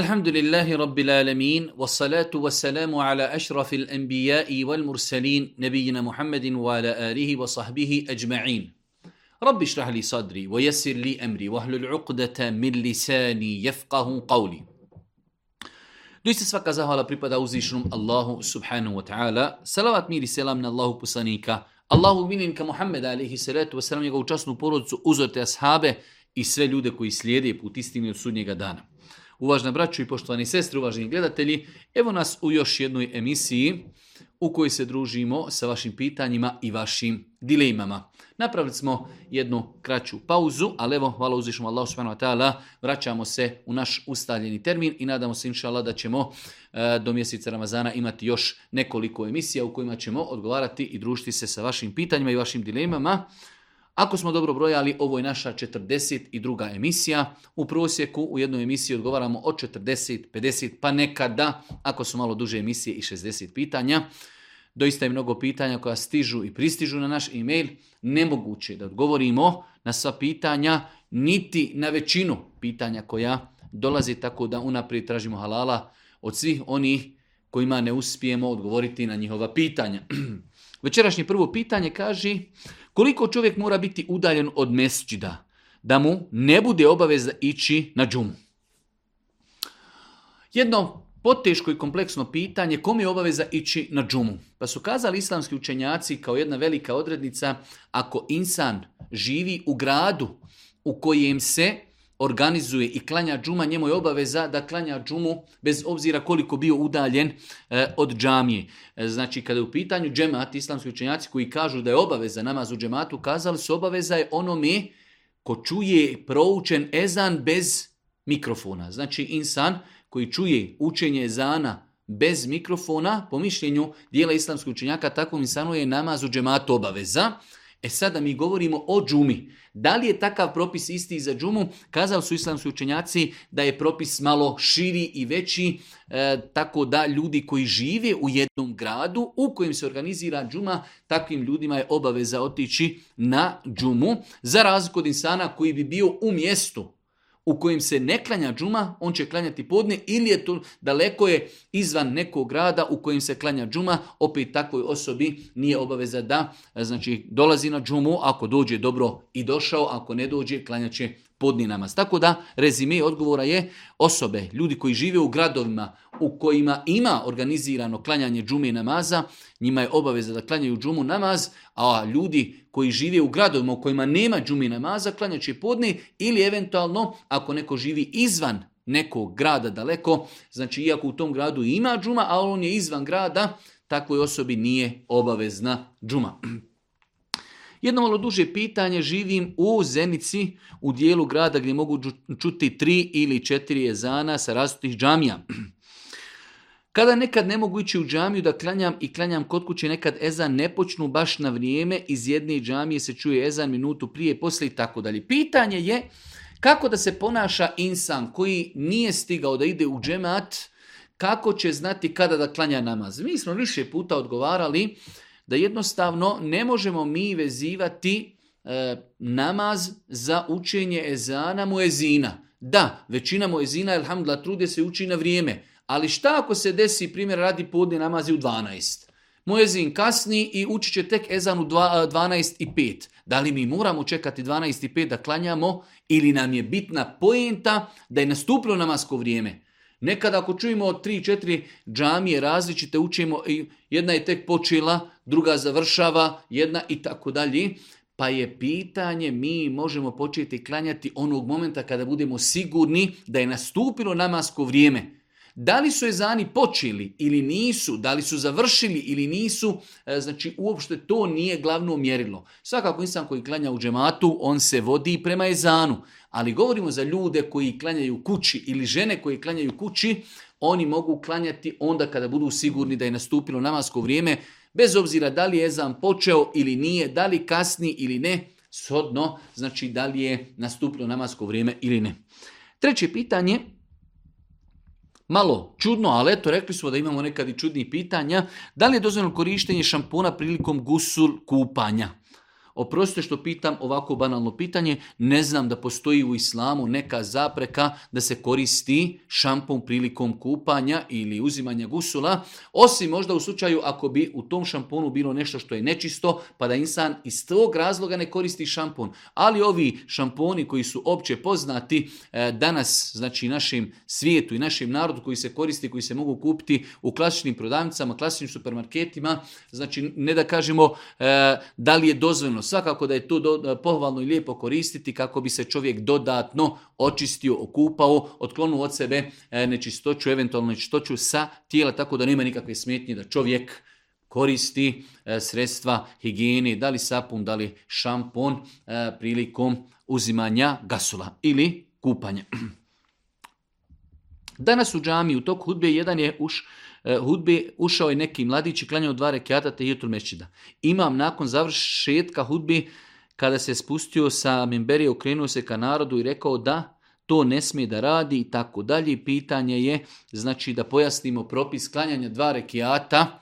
الحمد لله رب العالمين والصلاة والسلام على أشرف الأنبياء والمرسلين نبينا محمد وعلى آله وصحبه أجمعين رب اشرح لي صدري ويسر لي أمري وهل العقدة من لساني يفقه قولي دوست سفاك زهوالا بريبادا وزيشنم الله سبحانه وتعالى سلامات ميري سلام الله بسانيك الله بنينك محمد عليه الصلاة والسلام يقول جاسنو بورد زوزر تأسحابه إسرى لودكو إسليدي بوتيستيني سونيك دانم Uvažna braću i poštovani sestre, uvaženi gledatelji, evo nas u još jednoj emisiji u kojoj se družimo sa vašim pitanjima i vašim dilemama. Napravili smo jednu kraću pauzu, ali evo, hvala uzvišom Allah subhanahu wa ta'ala, vraćamo se u naš ustaljeni termin i nadamo se inša da ćemo e, do mjeseca Ramazana imati još nekoliko emisija u kojima ćemo odgovarati i družiti se sa vašim pitanjima i vašim dilemama. Ako smo dobro brojali, ovo je naša 42. emisija. U prosjeku u jednoj emisiji odgovaramo o 40, 50, pa nekada, ako su malo duže emisije, i 60 pitanja. Doista je mnogo pitanja koja stižu i pristižu na naš e-mail. Nemoguće je da odgovorimo na sva pitanja, niti na većinu pitanja koja dolazi, tako da unaprijed tražimo halala od svih onih kojima ne uspijemo odgovoriti na njihova pitanja. Večerašnje prvo pitanje kaže koliko čovjek mora biti udaljen od mesđida da mu ne bude obaveza ići na džumu? Jedno poteško i kompleksno pitanje, kom je obaveza ići na džumu? Pa su kazali islamski učenjaci kao jedna velika odrednica, ako insan živi u gradu u kojem se organizuje i klanja džuma, njemu je obaveza da klanja džumu bez obzira koliko bio udaljen e, od džamije. E, znači, kada je u pitanju džemat, islamski učenjaci koji kažu da je obaveza namaz u džematu, kazali su obaveza je onome ko čuje proučen ezan bez mikrofona. Znači, insan koji čuje učenje ezana bez mikrofona, po mišljenju dijela islamskog učenjaka, tako insanu je namaz u džematu obaveza. E sada mi govorimo o džumi. Da li je takav propis isti za džumu? Kazao su islamski učenjaci da je propis malo širi i veći, e, tako da ljudi koji žive u jednom gradu u kojem se organizira džuma, takvim ljudima je obaveza otići na džumu, za razliku od insana koji bi bio u mjestu u kojem se ne klanja džuma, on će klanjati podne ili je to daleko je izvan nekog grada u kojem se klanja džuma, opet takvoj osobi nije obaveza da znači dolazi na džumu, ako dođe dobro i došao, ako ne dođe klanjat će namaz. Tako da rezime odgovora je osobe, ljudi koji žive u gradovima u kojima ima organizirano klanjanje džume namaza, njima je obaveza da klanjaju džumu namaz, a ljudi koji žive u gradovima u kojima nema džume namaza klanjaće će podni ili eventualno ako neko živi izvan nekog grada daleko, znači iako u tom gradu ima džuma, a on je izvan grada, takvoj osobi nije obavezna džuma. Jedno malo duže pitanje, živim u Zenici, u dijelu grada gdje mogu čuti tri ili četiri jezana sa različitih džamija. Kada nekad ne mogu ići u džamiju da klanjam i klanjam kod kuće, nekad ezan ne počnu baš na vrijeme, iz jedne džamije se čuje ezan minutu prije, poslije i tako dalje. Pitanje je kako da se ponaša insan koji nije stigao da ide u džemat, kako će znati kada da klanja namaz. Mi smo više puta odgovarali da jednostavno ne možemo mi vezivati e, namaz za učenje ezana muezina. Da, većina muezina, elhamdla, trude se uči na vrijeme. Ali šta ako se desi, primjer, radi podne namazi u 12? Muezin kasni i uči će tek ezan u 12 e, i 5. Da li mi moramo čekati 12 i 5 da klanjamo ili nam je bitna pojenta da je nastupilo namasko vrijeme? Nekada ako čujemo od 3-4 džamije različite učimo, jedna je tek počela, druga završava, jedna i tako dalje. Pa je pitanje, mi možemo početi klanjati onog momenta kada budemo sigurni da je nastupilo namasko vrijeme. Da li su ezani počeli ili nisu, da li su završili ili nisu, e, znači uopšte to nije glavno mjerilo. Svakako insan koji klanja u džematu, on se vodi prema ezanu. Ali govorimo za ljude koji klanjaju kući ili žene koji klanjaju kući, oni mogu klanjati onda kada budu sigurni da je nastupilo namasko vrijeme, Bez obzira da li je ezan počeo ili nije, da li kasni ili ne, shodno, znači da li je nastupno namasko vrijeme ili ne. Treće pitanje, malo čudno, ali eto, rekli smo da imamo nekad i čudnih pitanja. Da li je dozvoljeno korištenje šampuna prilikom gusul kupanja? Oprostite što pitam ovako banalno pitanje, ne znam da postoji u islamu neka zapreka da se koristi šampon prilikom kupanja ili uzimanja gusula, osim možda u slučaju ako bi u tom šamponu bilo nešto što je nečisto, pa da insan iz tog razloga ne koristi šampon. Ali ovi šamponi koji su opće poznati e, danas, znači našem svijetu i našem narodu koji se koristi, koji se mogu kupiti u klasičnim prodavnicama, klasičnim supermarketima, znači ne da kažemo e, da li je dozvoljno svakako da je to e, pohvalno i lijepo koristiti kako bi se čovjek dodatno očistio, okupao, otklonuo od sebe e, nečistoću, eventualno nečistoću sa tijela, tako da nema nikakve smetnje da čovjek koristi e, sredstva higijene, da li sapun, da li šampon prilikom uzimanja gasula ili kupanja. Danas u džami u toku hudbe jedan je už E, hudbe ušao je neki mladić i klanjao dva rekiata te jutru Imam nakon završetka hudbe kada se spustio sa Mimberije okrenuo se ka narodu i rekao da to ne smije da radi i tako dalje. Pitanje je, znači da pojasnimo propis klanjanja dva rekiata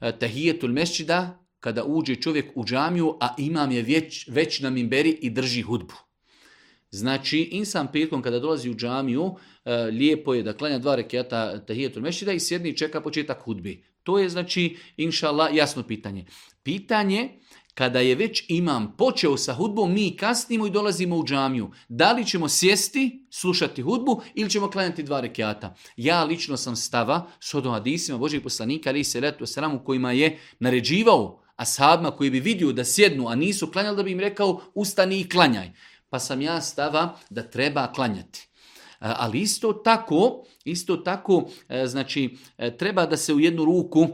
e, tahijetul mešćida kada uđe čovjek u džamiju, a imam je već, već na Mimberi i drži hudbu. Znači, insan petkom kada dolazi u džamiju, e, lijepo je da klanja dva rekiata tahijetul mešida i sjedni i čeka početak hudbi. To je znači, inšala, jasno pitanje. Pitanje, kada je već imam počeo sa hudbom, mi kasnimo i dolazimo u džamiju. Da li ćemo sjesti, slušati hudbu ili ćemo klanjati dva rekiata? Ja lično sam stava s hadisima Božih poslanika, ali i se letu sramu kojima je naređivao ashabima koji bi vidio da sjednu, a nisu klanjali, da bi im rekao ustani i klanjaj pa sam ja stava da treba klanjati. E, ali isto tako, isto tako, e, znači, e, treba da se u jednu ruku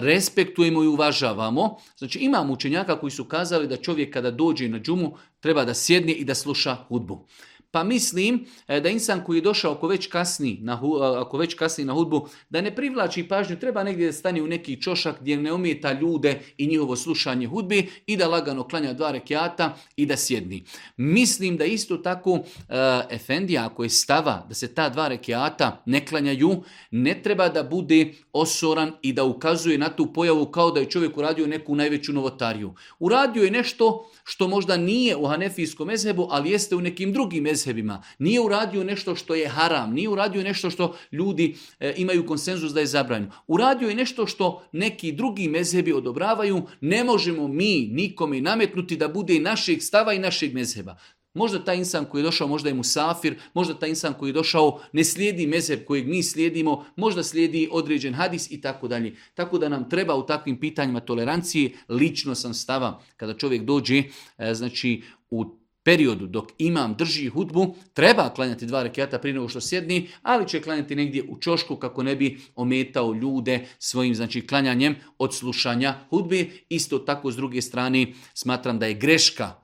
respektujemo i uvažavamo. Znači, imam učenjaka koji su kazali da čovjek kada dođe na džumu treba da sjedne i da sluša hudbu. Pa mislim e, da insan koji je došao ako već kasni na, e, ako već kasni na hudbu, da ne privlači pažnju, treba negdje da stani u neki čošak gdje ne umjeta ljude i njihovo slušanje hudbi i da lagano klanja dva rekiata i da sjedni. Mislim da isto tako e, Efendija ako je stava da se ta dva rekiata ne klanjaju, ne treba da bude osoran i da ukazuje na tu pojavu kao da je čovjek uradio neku najveću novotariju. Uradio je nešto što možda nije u hanefijskom ezebu, ali jeste u nekim drugim ezebu mezhebima, nije uradio nešto što je haram, nije uradio nešto što ljudi e, imaju konsenzus da je zabranjeno. Uradio je nešto što neki drugi mezhebi odobravaju, ne možemo mi nikome nametnuti da bude i našeg stava i našeg mezheba. Možda taj insan koji je došao, možda je musafir, možda taj insan koji je došao ne slijedi mezheb kojeg mi slijedimo, možda slijedi određen hadis i tako dalje. Tako da nam treba u takvim pitanjima tolerancije, lično sam stava kada čovjek dođe e, znači, u periodu dok imam drži hudbu, treba klanjati dva rekiata prije nego što sjedni, ali će klanjati negdje u čošku kako ne bi ometao ljude svojim znači klanjanjem od slušanja hudbe. Isto tako s druge strane smatram da je greška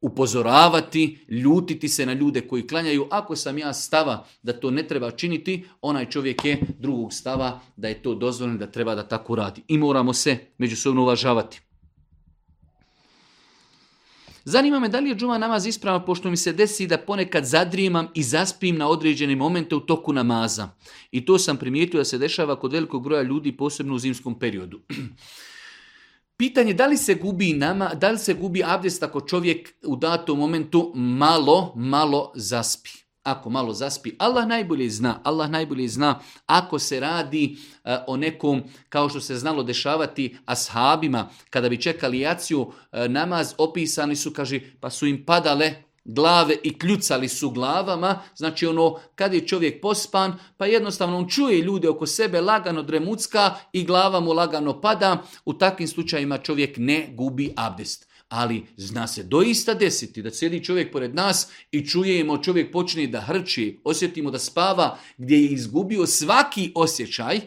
upozoravati, ljutiti se na ljude koji klanjaju. Ako sam ja stava da to ne treba činiti, onaj čovjek je drugog stava da je to dozvoljeno, da treba da tako radi. I moramo se međusobno uvažavati. Zanima me da li je džuma namaz ispravan pošto mi se desi da ponekad zadrijemam i zaspim na određene momente u toku namaza. I to sam primijetio da se dešava kod velikog broja ljudi posebno u zimskom periodu. Pitanje da li se gubi nama, da li se gubi abdest ako čovjek u datom momentu malo, malo zaspi ako malo zaspi, Allah najbolje zna, Allah najbolje zna ako se radi e, o nekom, kao što se znalo dešavati ashabima, kada bi čekali jaciju, e, namaz opisani su, kaže, pa su im padale glave i kljucali su glavama, znači ono, kad je čovjek pospan, pa jednostavno on čuje ljude oko sebe, lagano dremucka i glava mu lagano pada, u takvim slučajima čovjek ne gubi abdest ali zna se doista desiti da sjedi čovjek pored nas i čujemo čovjek počne da hrči, osjetimo da spava gdje je izgubio svaki osjećaj,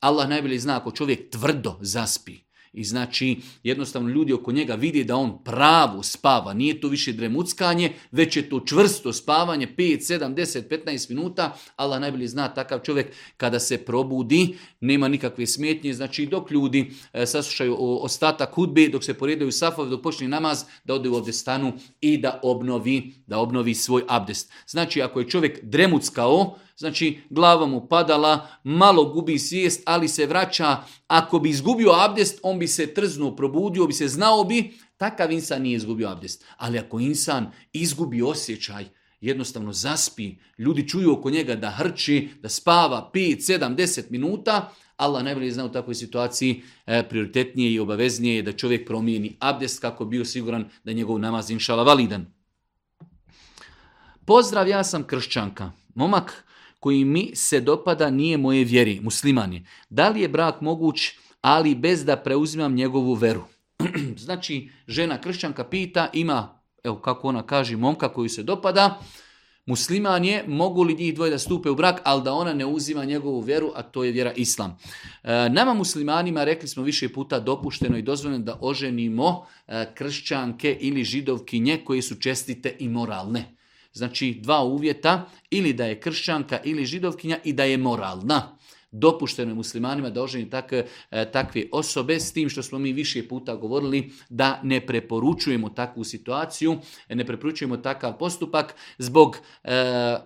Allah najbolje zna ako čovjek tvrdo zaspi. I znači, jednostavno ljudi oko njega vidi da on pravo spava, nije to više dremuckanje, već je to čvrsto spavanje, 5, 7, 10, 15 minuta, Allah najbolje zna takav čovjek kada se probudi, nema nikakve smetnje, znači dok ljudi e, saslušaju ostatak hudbe, dok se poredaju safove, dok počne namaz, da ode u obdestanu i da obnovi, da obnovi svoj abdest. Znači, ako je čovjek dremuckao, Znači, glava mu padala, malo gubi svijest, ali se vraća. Ako bi izgubio abdest, on bi se trznuo, probudio bi se, znao bi. Takav insan nije izgubio abdest. Ali ako insan izgubi osjećaj, jednostavno zaspi, ljudi čuju oko njega da hrči, da spava 5, 7, 10 minuta, Allah najbolje zna u takvoj situaciji e, prioritetnije i obaveznije je da čovjek promijeni abdest kako bio siguran da je njegov namaz inšala validan. Pozdrav, ja sam kršćanka. Momak koji mi se dopada nije moje vjeri, musliman Da li je brak moguć, ali bez da preuzimam njegovu veru? znači, žena kršćanka pita, ima, evo kako ona kaže, momka koju se dopada, musliman je, mogu li njih dvoje da stupe u brak, ali da ona ne uzima njegovu vjeru, a to je vjera islam. E, nama muslimanima, rekli smo više puta, dopušteno i dozvoljeno da oženimo e, kršćanke ili židovkinje koje su čestite i moralne znači dva uvjeta, ili da je kršćanka ili židovkinja i da je moralna. Dopušteno je muslimanima da oženi tak, e, takve osobe, s tim što smo mi više puta govorili da ne preporučujemo takvu situaciju, ne preporučujemo takav postupak zbog e,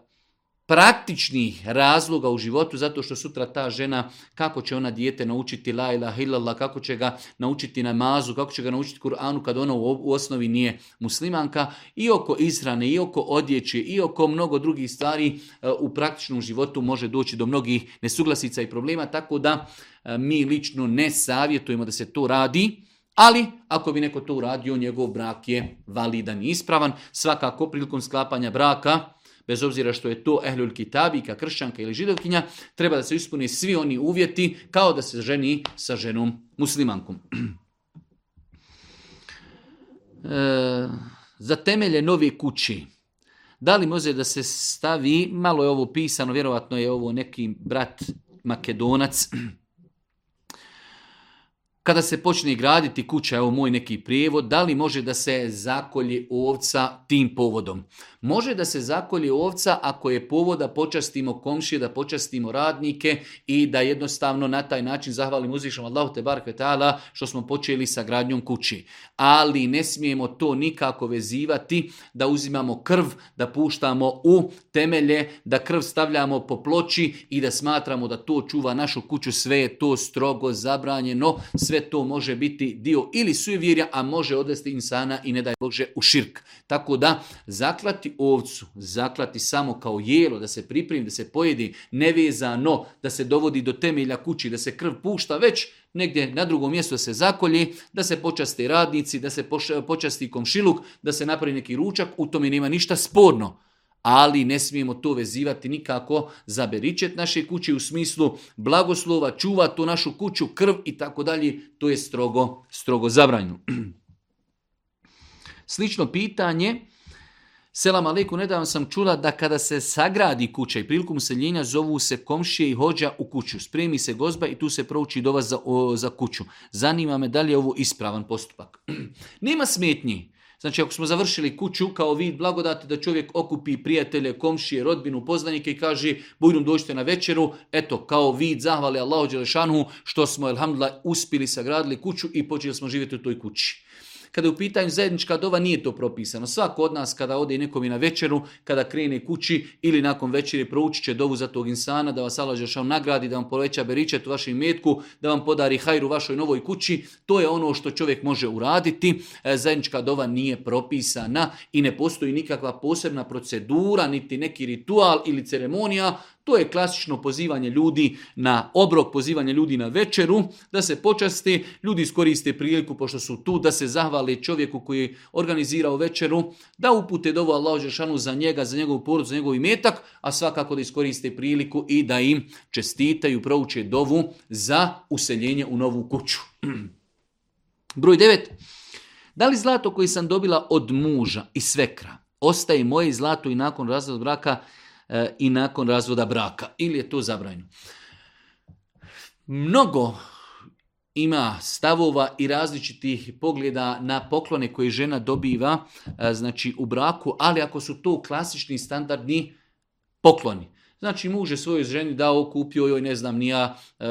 praktičnih razloga u životu, zato što sutra ta žena, kako će ona dijete naučiti la ilaha kako će ga naučiti namazu, kako će ga naučiti Kur'anu kad ona u osnovi nije muslimanka, i oko izrane, i oko odjeće, i oko mnogo drugih stvari e, u praktičnom životu može doći do mnogih nesuglasica i problema, tako da e, mi lično ne savjetujemo da se to radi, ali ako bi neko to uradio, njegov brak je validan i ispravan. Svakako prilikom sklapanja braka, bez obzira što je to ehlul kitabika, kršćanka ili židovkinja, treba da se ispune svi oni uvjeti kao da se ženi sa ženom muslimankom. E, za temelje nove kući. Da li može da se stavi, malo je ovo pisano, vjerovatno je ovo neki brat makedonac, kada se počne graditi kuća, evo moj neki prijevod, da li može da se zakolji ovca tim povodom? Može da se zakolje ovca ako je povoda počastimo komšije, da počastimo radnike i da jednostavno na taj način zahvalimo uzvišom Allahu te bar kvetala što smo počeli sa gradnjom kući. Ali ne smijemo to nikako vezivati da uzimamo krv, da puštamo u temelje, da krv stavljamo po ploči i da smatramo da to čuva našu kuću. Sve je to strogo zabranjeno, sve to može biti dio ili sujevjerja, a može odvesti insana i ne daj Bože u širk. Tako da zaklati ovcu, zaklati samo kao jelo, da se pripremi, da se pojedi, nevezano, da se dovodi do temelja kući, da se krv pušta, već negdje na drugom mjestu da se zakolje, da se počasti radnici, da se počasti komšiluk, da se napravi neki ručak, u tome nema ništa sporno. Ali ne smijemo to vezivati nikako za beričet naše kuće u smislu blagoslova, čuva tu našu kuću, krv i tako dalje. To je strogo, strogo zabranjeno. Slično pitanje Selam Aleku, nedavno sam čula da kada se sagradi kuća i prilikom useljenja, zovu se komšije i hođa u kuću. Spremi se gozba i tu se prouči dova za, za kuću. Zanima me da li je ovo ispravan postupak. Nema smetnji. Znači ako smo završili kuću kao vid blagodati da čovjek okupi prijatelje, komšije, rodbinu, poznanike i kaže bujnom dođite na večeru, eto kao vid zahvale Allahu Đelešanu što smo, elhamdulillah, uspjeli sagradili kuću i počeli smo živjeti u toj kući. Kada je u pitanju zajednička dova nije to propisano. Svako od nas kada ode nekom i na večeru, kada krene kući ili nakon večeri proučit će dovu za tog insana, da vas Allah vam nagradi, da vam poveća beričet u vašem metku, da vam podari hajru u vašoj novoj kući. To je ono što čovjek može uraditi. E, zajednička dova nije propisana i ne postoji nikakva posebna procedura, niti neki ritual ili ceremonija to je klasično pozivanje ljudi na obrok, pozivanje ljudi na večeru, da se počasti, ljudi iskoriste priliku pošto su tu, da se zahvali čovjeku koji je organizirao večeru, da upute dovu Allaho Žešanu za njega, za njegov porod, za njegov imetak, a svakako da iskoriste priliku i da im čestitaju, prouče dovu za useljenje u novu kuću. Broj 9. Da li zlato koje sam dobila od muža i svekra ostaje moje zlato i nakon razvoda braka E, i nakon razvoda braka. Ili je to zabranjeno. Mnogo ima stavova i različitih pogleda na poklone koje žena dobiva e, znači u braku, ali ako su to klasični standardni pokloni. Znači muž je svojoj ženi dao, kupio joj ne znam nija e,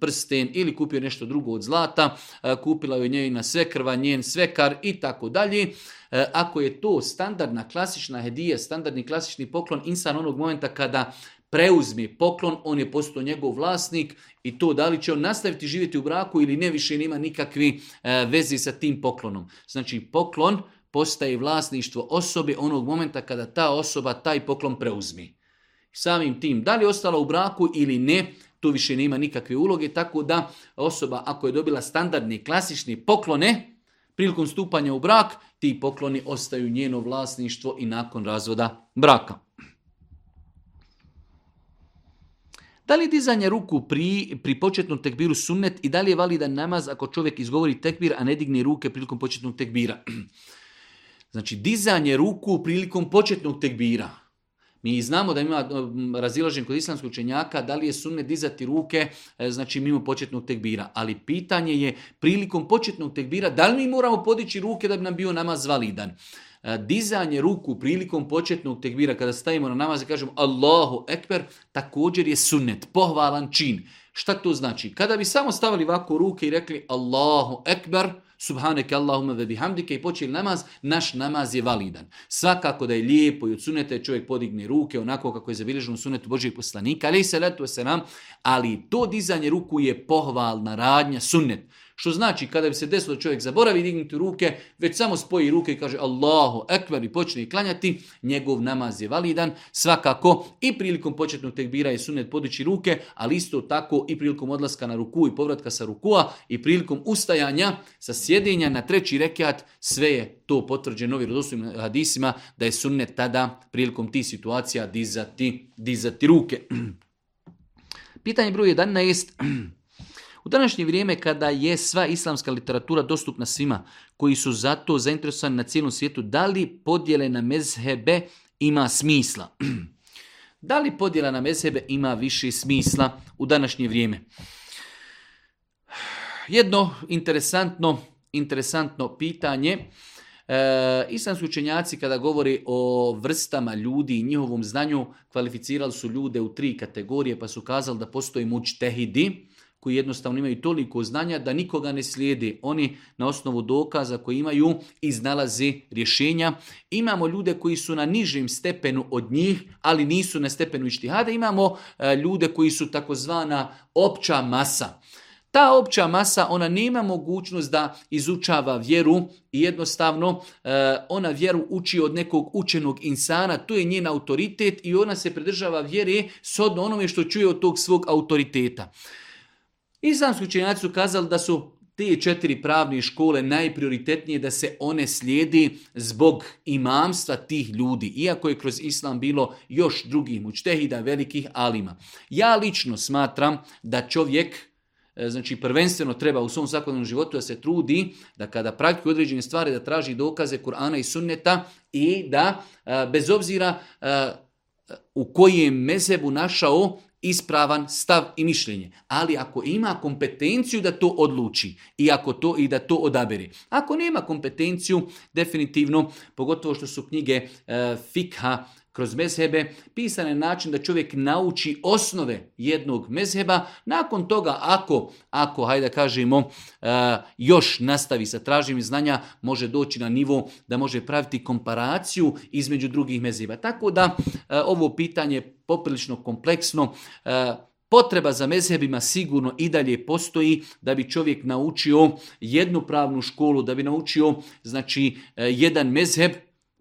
prsten ili kupio nešto drugo od zlata, e, kupila joj na svekrva, njen svekar i tako dalje. E, ako je to standardna klasična hedija, standardni klasični poklon, insan onog momenta kada preuzmi poklon, on je postao njegov vlasnik i to da li će on nastaviti živjeti u braku ili ne više nema nikakvi vezi sa tim poklonom. Znači poklon postaje vlasništvo osobe onog momenta kada ta osoba taj poklon preuzmi. Samim tim, da li je ostala u braku ili ne, tu više nema nikakve uloge, tako da osoba ako je dobila standardni, klasični poklone, prilikom stupanja u brak, ti pokloni ostaju njeno vlasništvo i nakon razvoda braka. Da li dizanje ruku pri, pri početnom tekbiru sunnet i da li je validan namaz ako čovjek izgovori tekbir, a ne digne ruke prilikom početnog tekbira? Znači, dizanje ruku prilikom početnog tekbira. Mi znamo da ima e, razilažen kod islamskog učenjaka da li je sunne dizati ruke e, znači mimo početnog tekbira. Ali pitanje je prilikom početnog tekbira da li mi moramo podići ruke da bi nam bio namaz validan. E, dizanje ruku prilikom početnog tekbira kada stavimo na namaz i kažemo Allahu Ekber također je sunnet, pohvalan čin. Šta to znači? Kada bi samo stavili ovako ruke i rekli Allahu Ekber, subhaneke Allahume ve bihamdike i počeli namaz, naš namaz je validan. Svakako da je lijepo i od sunete čovjek podigne ruke onako kako je zabilježeno sunetu Božijeg poslanika, ali se letuje ali to dizanje ruku je pohvalna radnja sunet. Što znači kada bi se desilo da čovjek zaboravi dignuti ruke, već samo spoji ruke i kaže Allahu ekber i počne klanjati, njegov namaz je validan, svakako i prilikom početnog tekbira je sunet podići ruke, ali isto tako i prilikom odlaska na ruku i povratka sa rukua i prilikom ustajanja sa sjedinja na treći rekiat, sve je to potvrđeno vjerodostojnim hadisima da je sunnet tada prilikom ti situacija dizati, dizati ruke. Pitanje broj 11. U današnje vrijeme kada je sva islamska literatura dostupna svima koji su zato zainteresovani na cijelom svijetu, da li podjele na mezhebe ima smisla? da li podjela na mezhebe ima više smisla u današnje vrijeme? Jedno interesantno, interesantno pitanje. E, islamski učenjaci kada govori o vrstama ljudi i njihovom znanju kvalificirali su ljude u tri kategorije pa su kazali da postoji tehidi koji jednostavno imaju toliko znanja da nikoga ne slijedi. Oni na osnovu dokaza koji imaju iznalazi rješenja. Imamo ljude koji su na nižem stepenu od njih, ali nisu na stepenu ištihada. Imamo e, ljude koji su takozvana opća masa. Ta opća masa, ona nema mogućnost da izučava vjeru i jednostavno e, ona vjeru uči od nekog učenog insana, tu je njen autoritet i ona se pridržava vjere shodno onome što čuje od tog svog autoriteta. Islamski učenjaci su kazali da su te četiri pravne škole najprioritetnije da se one slijedi zbog imamstva tih ljudi, iako je kroz islam bilo još drugih mučtehida, velikih alima. Ja lično smatram da čovjek, e, znači prvenstveno treba u svom svakodnevnom životu da se trudi da kada praktiku određene stvari da traži dokaze Kur'ana i sunneta i da e, bez obzira e, u kojem mezebu našao ispravan stav i mišljenje. Ali ako ima kompetenciju da to odluči i ako to i da to odabere. Ako nema kompetenciju, definitivno, pogotovo što su knjige e, fikha kroz mezhebe pisan je način da čovjek nauči osnove jednog mezheba. Nakon toga, ako, ako hajde da kažemo, e, još nastavi sa tražim znanja, može doći na nivo da može praviti komparaciju između drugih mezheba. Tako da e, ovo pitanje je poprilično kompleksno. E, potreba za mezhebima sigurno i dalje postoji da bi čovjek naučio jednu pravnu školu, da bi naučio znači jedan mezheb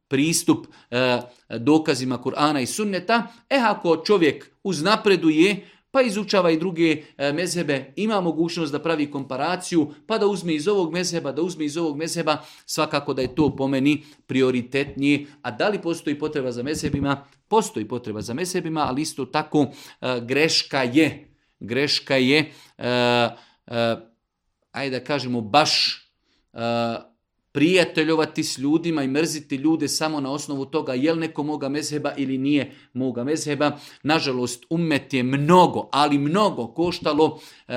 pristup e, dokazima Kur'ana i sunneta, e ako čovjek uznapreduje, pa izučava i druge e, mezhebe, ima mogućnost da pravi komparaciju, pa da uzme iz ovog mezheba, da uzme iz ovog mezheba, svakako da je to po meni prioritetnije. A da li postoji potreba za mezhebima? Postoji potreba za mezhebima, ali isto tako e, greška je, greška je, ajde da kažemo, baš prijateljovati s ljudima i mrziti ljude samo na osnovu toga je li neko moga mezheba ili nije moga mezheba. Nažalost, umet je mnogo, ali mnogo koštalo e,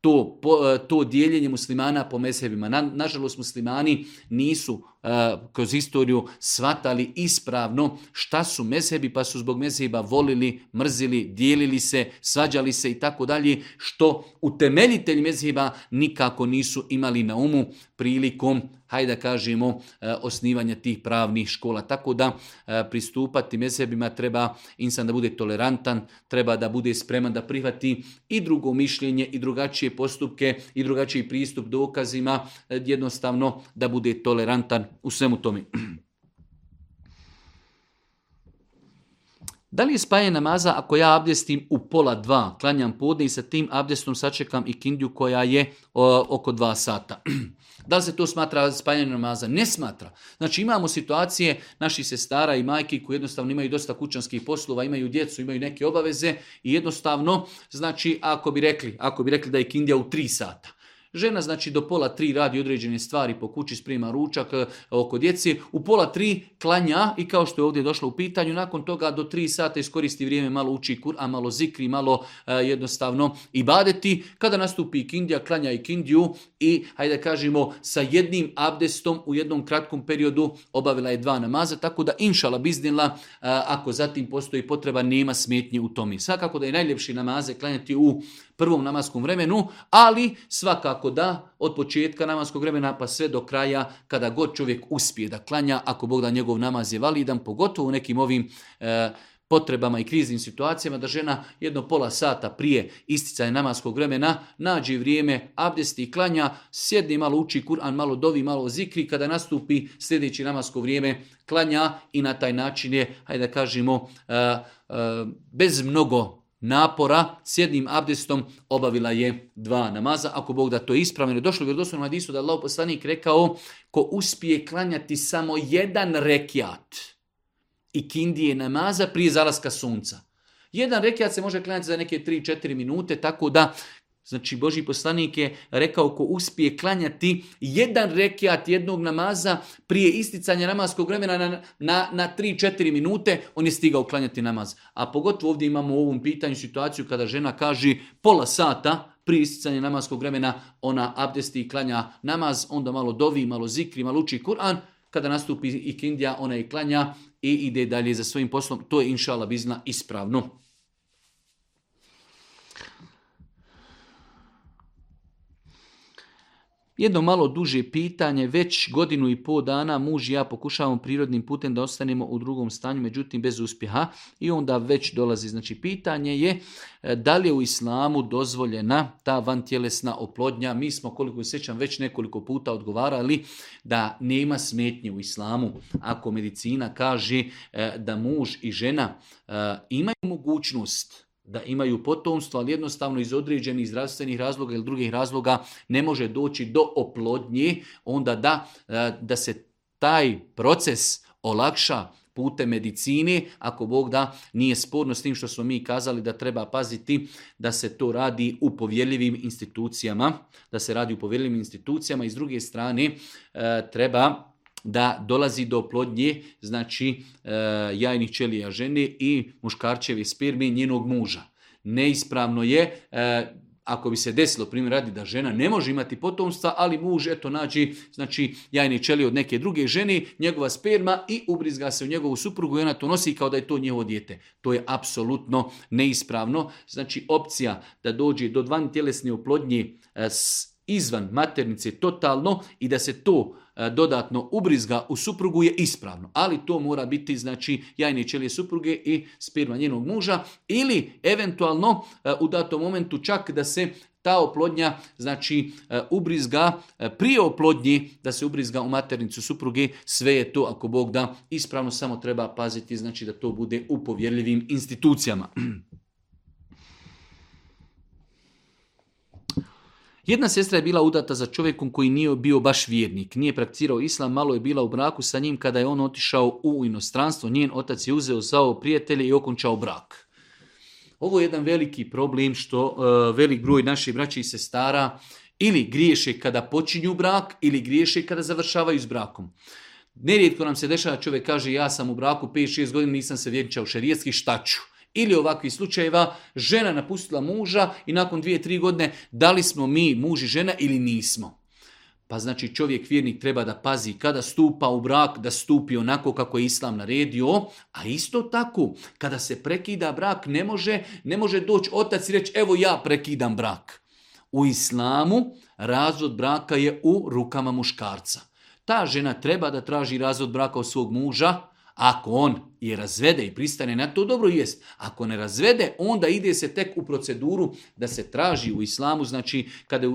to, e, to dijeljenje muslimana po mezhebima. nažalost, muslimani nisu E, kroz istoriju svatali ispravno šta su mesebi, pa su zbog meziba volili, mrzili, dijelili se, svađali se i tako dalje, što utemeljitelj mezheba nikako nisu imali na umu prilikom hajde da kažemo, e, osnivanja tih pravnih škola. Tako da e, pristupati mezebima treba insan da bude tolerantan, treba da bude spreman da prihvati i drugo mišljenje i drugačije postupke i drugačiji pristup dokazima, jednostavno da bude tolerantan u svemu tome. Da li je spajanje namaza ako ja abdestim u pola dva, klanjam podne i sa tim abdestom sačekam i kindju koja je oko dva sata? da li se to smatra spajanje namaza? Ne smatra. Znači imamo situacije naših sestara i majki koji jednostavno imaju dosta kućanskih poslova, imaju djecu, imaju neke obaveze i jednostavno, znači ako bi rekli, ako bi rekli da je kindja u tri sata, Žena znači do pola tri radi određene stvari po kući, sprema ručak e, oko djeci, u pola tri klanja i kao što je ovdje došlo u pitanju, nakon toga do tri sata iskoristi vrijeme, malo uči kur, a malo zikri, malo e, jednostavno i badeti. Kada nastupi kindija, klanja i kindiju i, hajde kažemo, sa jednim abdestom u jednom kratkom periodu obavila je dva namaza, tako da inšala biznila, e, ako zatim postoji potreba, nema smetnje u tome. Svakako da je najljepši namaze klanjati u prvom namaskom vremenu, ali svakako da od početka namaskog vremena pa sve do kraja kada god čovjek uspije da klanja, ako Bog da njegov namaz je validan, pogotovo u nekim ovim e, potrebama i kriznim situacijama da žena jedno pola sata prije isticanja namaskog vremena nađe vrijeme abdesti i klanja, sjedni malo uči Kur'an, malo dovi, malo zikri, kada nastupi sljedeći namasko vrijeme klanja i na taj način je, hajde da kažemo, e, e, bez mnogo napora s jednim abdestom obavila je dva namaza. Ako Bog da to je ispravljeno, došlo u na hadisu da Allah poslanik rekao ko uspije klanjati samo jedan rekiat i kindije namaza prije zalaska sunca. Jedan rekiat se može klanjati za neke 3-4 minute, tako da Znači, Boži poslanik je rekao ko uspije klanjati jedan rekiat jednog namaza prije isticanja namaskog vremena na, na, na 3-4 minute, on je stigao klanjati namaz. A pogotovo ovdje imamo u ovom pitanju situaciju kada žena kaže pola sata prije isticanja namaskog vremena, ona abdesti i klanja namaz, onda malo dovi, malo zikri, malo uči Kur'an, kada nastupi ikindija, ona i klanja i ide dalje za svojim poslom. To je inšala bizna ispravno. Jedno malo duže pitanje, već godinu i pol dana muž i ja pokušavamo prirodnim putem da ostanemo u drugom stanju, međutim bez uspjeha. I onda već dolazi, znači pitanje je e, da li je u islamu dozvoljena ta vantjelesna oplodnja. Mi smo, koliko se sjećam, već nekoliko puta odgovarali da nema smetnje u islamu. Ako medicina kaže e, da muž i žena e, imaju mogućnost da imaju potomstvo, ali jednostavno iz određenih zdravstvenih razloga ili drugih razloga ne može doći do oplodnje, onda da, e, da se taj proces olakša pute medicine, ako Bog da, nije sporno s tim što smo mi kazali da treba paziti da se to radi u povjeljivim institucijama, da se radi u povjerljivim institucijama i s druge strane e, treba da dolazi do oplodnje znači e, jajnih ćelija žene i muškarčevi spermi njenog muža. Neispravno je e, ako bi se desilo primjer radi da žena ne može imati potomstva, ali muž eto nađi znači jajne čeli od neke druge žene, njegova sperma i ubrizga se u njegovu suprugu i ona to nosi kao da je to njevo dijete. To je apsolutno neispravno. Znači opcija da dođe do van tjelesne oplodnje e, izvan maternice totalno i da se to E, dodatno ubrizga u suprugu je ispravno, ali to mora biti znači jajne ćelije supruge i sperma njenog muža ili eventualno e, u datom momentu čak da se ta oplodnja znači e, ubrizga prije oplodnji da se ubrizga u maternicu supruge sve je to ako Bog da ispravno samo treba paziti znači da to bude u povjerljivim institucijama Jedna sestra je bila udata za čovjekom koji nije bio baš vjernik, nije prakticirao islam, malo je bila u braku sa njim kada je on otišao u inostranstvo, njen otac je uzeo sao prijatelje i okončao brak. Ovo je jedan veliki problem što e, velik broj naših braća i sestara ili griješe kada počinju brak ili griješe kada završavaju s brakom. Nerijetko nam se dešava čovjek kaže ja sam u braku 5-6 godina nisam se vjenčao šerijetski štaču. ću? ili ovakvih slučajeva, žena napustila muža i nakon dvije, tri godine da li smo mi muž i žena ili nismo. Pa znači čovjek vjernik treba da pazi kada stupa u brak, da stupi onako kako je Islam naredio, a isto tako kada se prekida brak ne može, ne može doći otac i reći evo ja prekidam brak. U islamu razvod braka je u rukama muškarca. Ta žena treba da traži razvod braka od svog muža, ako on je razvede i pristane na to, dobro jest. Ako ne razvede, onda ide se tek u proceduru da se traži u islamu, znači kada,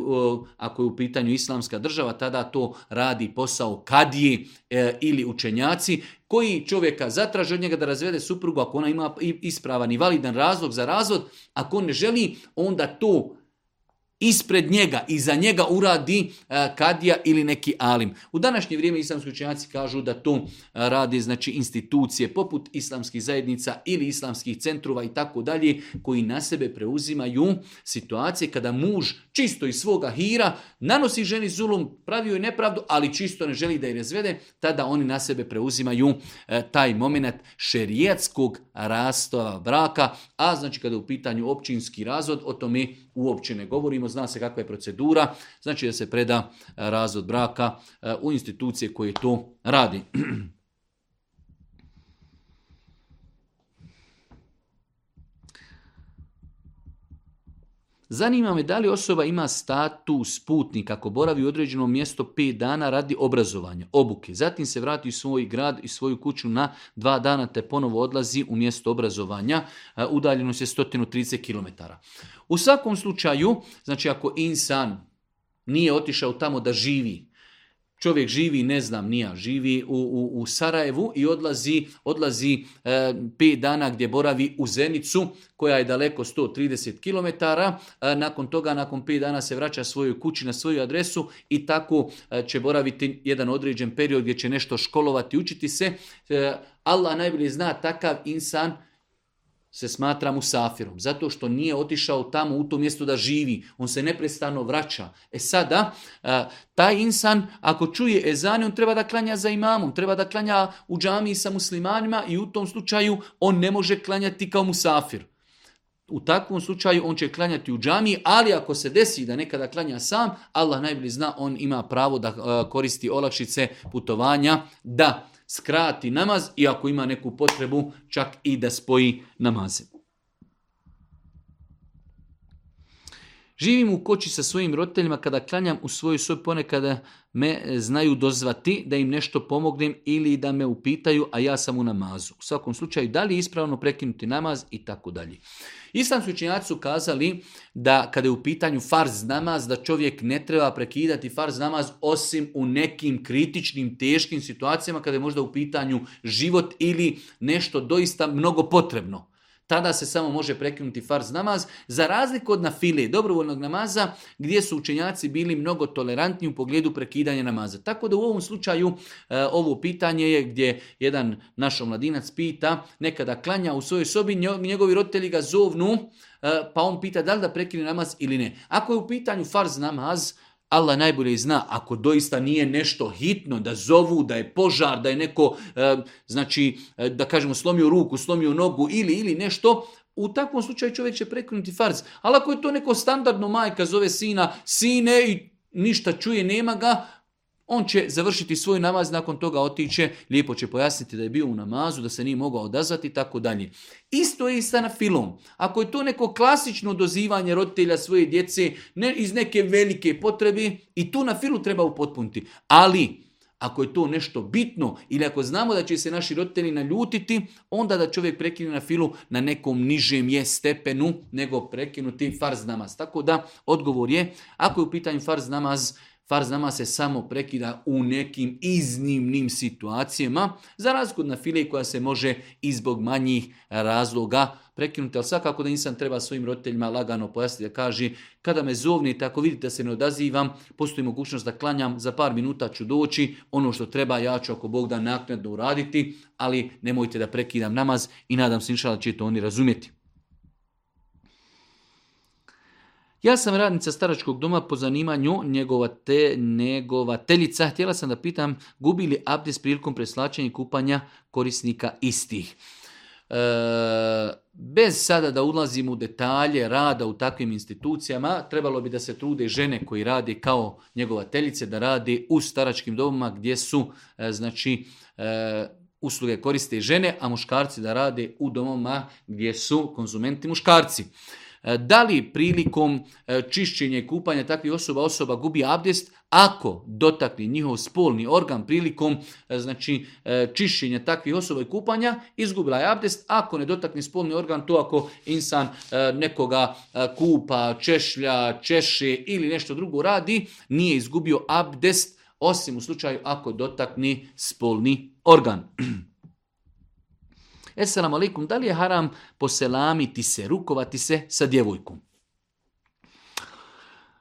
ako je u pitanju islamska država, tada to radi posao kadije e, ili učenjaci koji čovjeka zatraže od njega da razvede suprugu ako ona ima ispravan i validan razlog za razvod. Ako on ne želi, onda to ispred njega i za njega uradi e, kadija ili neki alim. U današnje vrijeme islamski učenjaci kažu da to e, radi, znači institucije poput islamskih zajednica ili islamskih centrova i tako dalje koji na sebe preuzimaju situacije kada muž čisto iz svoga hira nanosi ženi zulum, pravi joj nepravdu, ali čisto ne želi da je razvede, tada oni na sebe preuzimaju e, taj moment šerijatskog rastova braka, a znači kada je u pitanju općinski razvod, o tome uopće ne govorimo zna se kakva je procedura, znači da se preda eh, razvod braka eh, u institucije koje to radi. Zanima me da li osoba ima status putnika ako boravi u određenom mjesto 5 dana radi obrazovanja, obuke. Zatim se vrati u svoj grad i svoju kuću na dva dana te ponovo odlazi u mjesto obrazovanja. Udaljenost je 130 km. U svakom slučaju, znači ako insan nije otišao tamo da živi, Čovjek živi, ne znam, nija, živi u, u, u Sarajevu i odlazi, odlazi e, pet dana gdje boravi u Zenicu, koja je daleko 130 km. E, nakon toga, nakon pet dana se vraća svojoj kući na svoju adresu i tako e, će boraviti jedan određen period gdje će nešto školovati, učiti se. E, Allah najbolje zna takav insan se smatra musafirom, zato što nije otišao tamo u to mjesto da živi, on se neprestano vraća. E sada, taj insan ako čuje ezan, on treba da klanja za imamom, treba da klanja u džamiji sa muslimanima i u tom slučaju on ne može klanjati kao musafir. U takvom slučaju on će klanjati u džamiji, ali ako se desi da nekada klanja sam, Allah najbolje zna, on ima pravo da koristi olakšice putovanja, da skrati namaz i ako ima neku potrebu čak i da spoji namaze. Živim u koći sa svojim roditeljima kada klanjam u svoju svoj ponekada me e, znaju dozvati da im nešto pomognem ili da me upitaju, a ja sam u namazu. U svakom slučaju, da li je ispravno prekinuti namaz i tako dalje. Islamski učinjaci su kazali da kada je u pitanju farz namaz, da čovjek ne treba prekidati farz namaz osim u nekim kritičnim, teškim situacijama kada je možda u pitanju život ili nešto doista mnogo potrebno tada se samo može prekinuti farz namaz, za razliku od nafile, dobrovoljnog namaza, gdje su učenjaci bili mnogo tolerantni u pogledu prekidanja namaza. Tako da u ovom slučaju e, ovo pitanje je gdje jedan naš omladinac pita, nekada klanja u svojoj sobi, njegovi roditelji ga zovnu, e, pa on pita da li da prekine namaz ili ne. Ako je u pitanju farz namaz, Allah najbolje zna, ako doista nije nešto hitno, da zovu, da je požar, da je neko, eh, znači, eh, da kažemo, slomio ruku, slomio nogu ili, ili nešto, u takvom slučaju čovjek će prekinuti farz. Ali ako je to neko standardno majka zove sina, sine i ništa čuje, nema ga, on će završiti svoj namaz, nakon toga otiće, lijepo će pojasniti da je bio u namazu, da se nije mogao odazvati i tako dalje. Isto je i sa nafilom. Ako je to neko klasično dozivanje roditelja svoje djece ne, iz neke velike potrebe, i tu na filu treba upotpuniti. Ali, ako je to nešto bitno ili ako znamo da će se naši roditelji naljutiti, onda da čovjek prekine na filu na nekom nižem je stepenu nego prekinuti farz namaz. Tako da odgovor je, ako je u pitanju farz namaz, Farz nama se samo prekida u nekim iznimnim situacijama, za razgodna od na file koja se može izbog manjih razloga prekinuti, ali svakako da nisam treba svojim roditeljima lagano pojasniti da kaže kada me zovnite, ako vidite da se ne odazivam, postoji mogućnost da klanjam, za par minuta ću doći, ono što treba ja ću ako Bog da naknadno uraditi, ali nemojte da prekidam namaz i nadam se inšala da će to oni razumjeti. Ja sam radnica staračkog doma po zanimanju njegova njegovateljica. Htjela sam da pitam gubi li s prilikom preslačenja i kupanja korisnika istih. E, bez sada da ulazim u detalje rada u takvim institucijama, trebalo bi da se trude žene koji rade kao njegovateljice, da radi u staračkim domama gdje su e, znači e, usluge koriste žene, a muškarci da rade u domama gdje su konzumenti muškarci. E, da li prilikom e, čišćenja i kupanja takvih osoba osoba gubi abdest ako dotakne njihov spolni organ prilikom e, znači čišćenja takvih osoba i kupanja izgubila je abdest ako ne dotakne spolni organ to ako insan nekoga kupa, češlja, češe ili nešto drugo radi nije izgubio abdest osim u slučaju ako dotakne spolni organ. Esselamu alaikum, da li je haram poselamiti se, rukovati se sa djevojkom?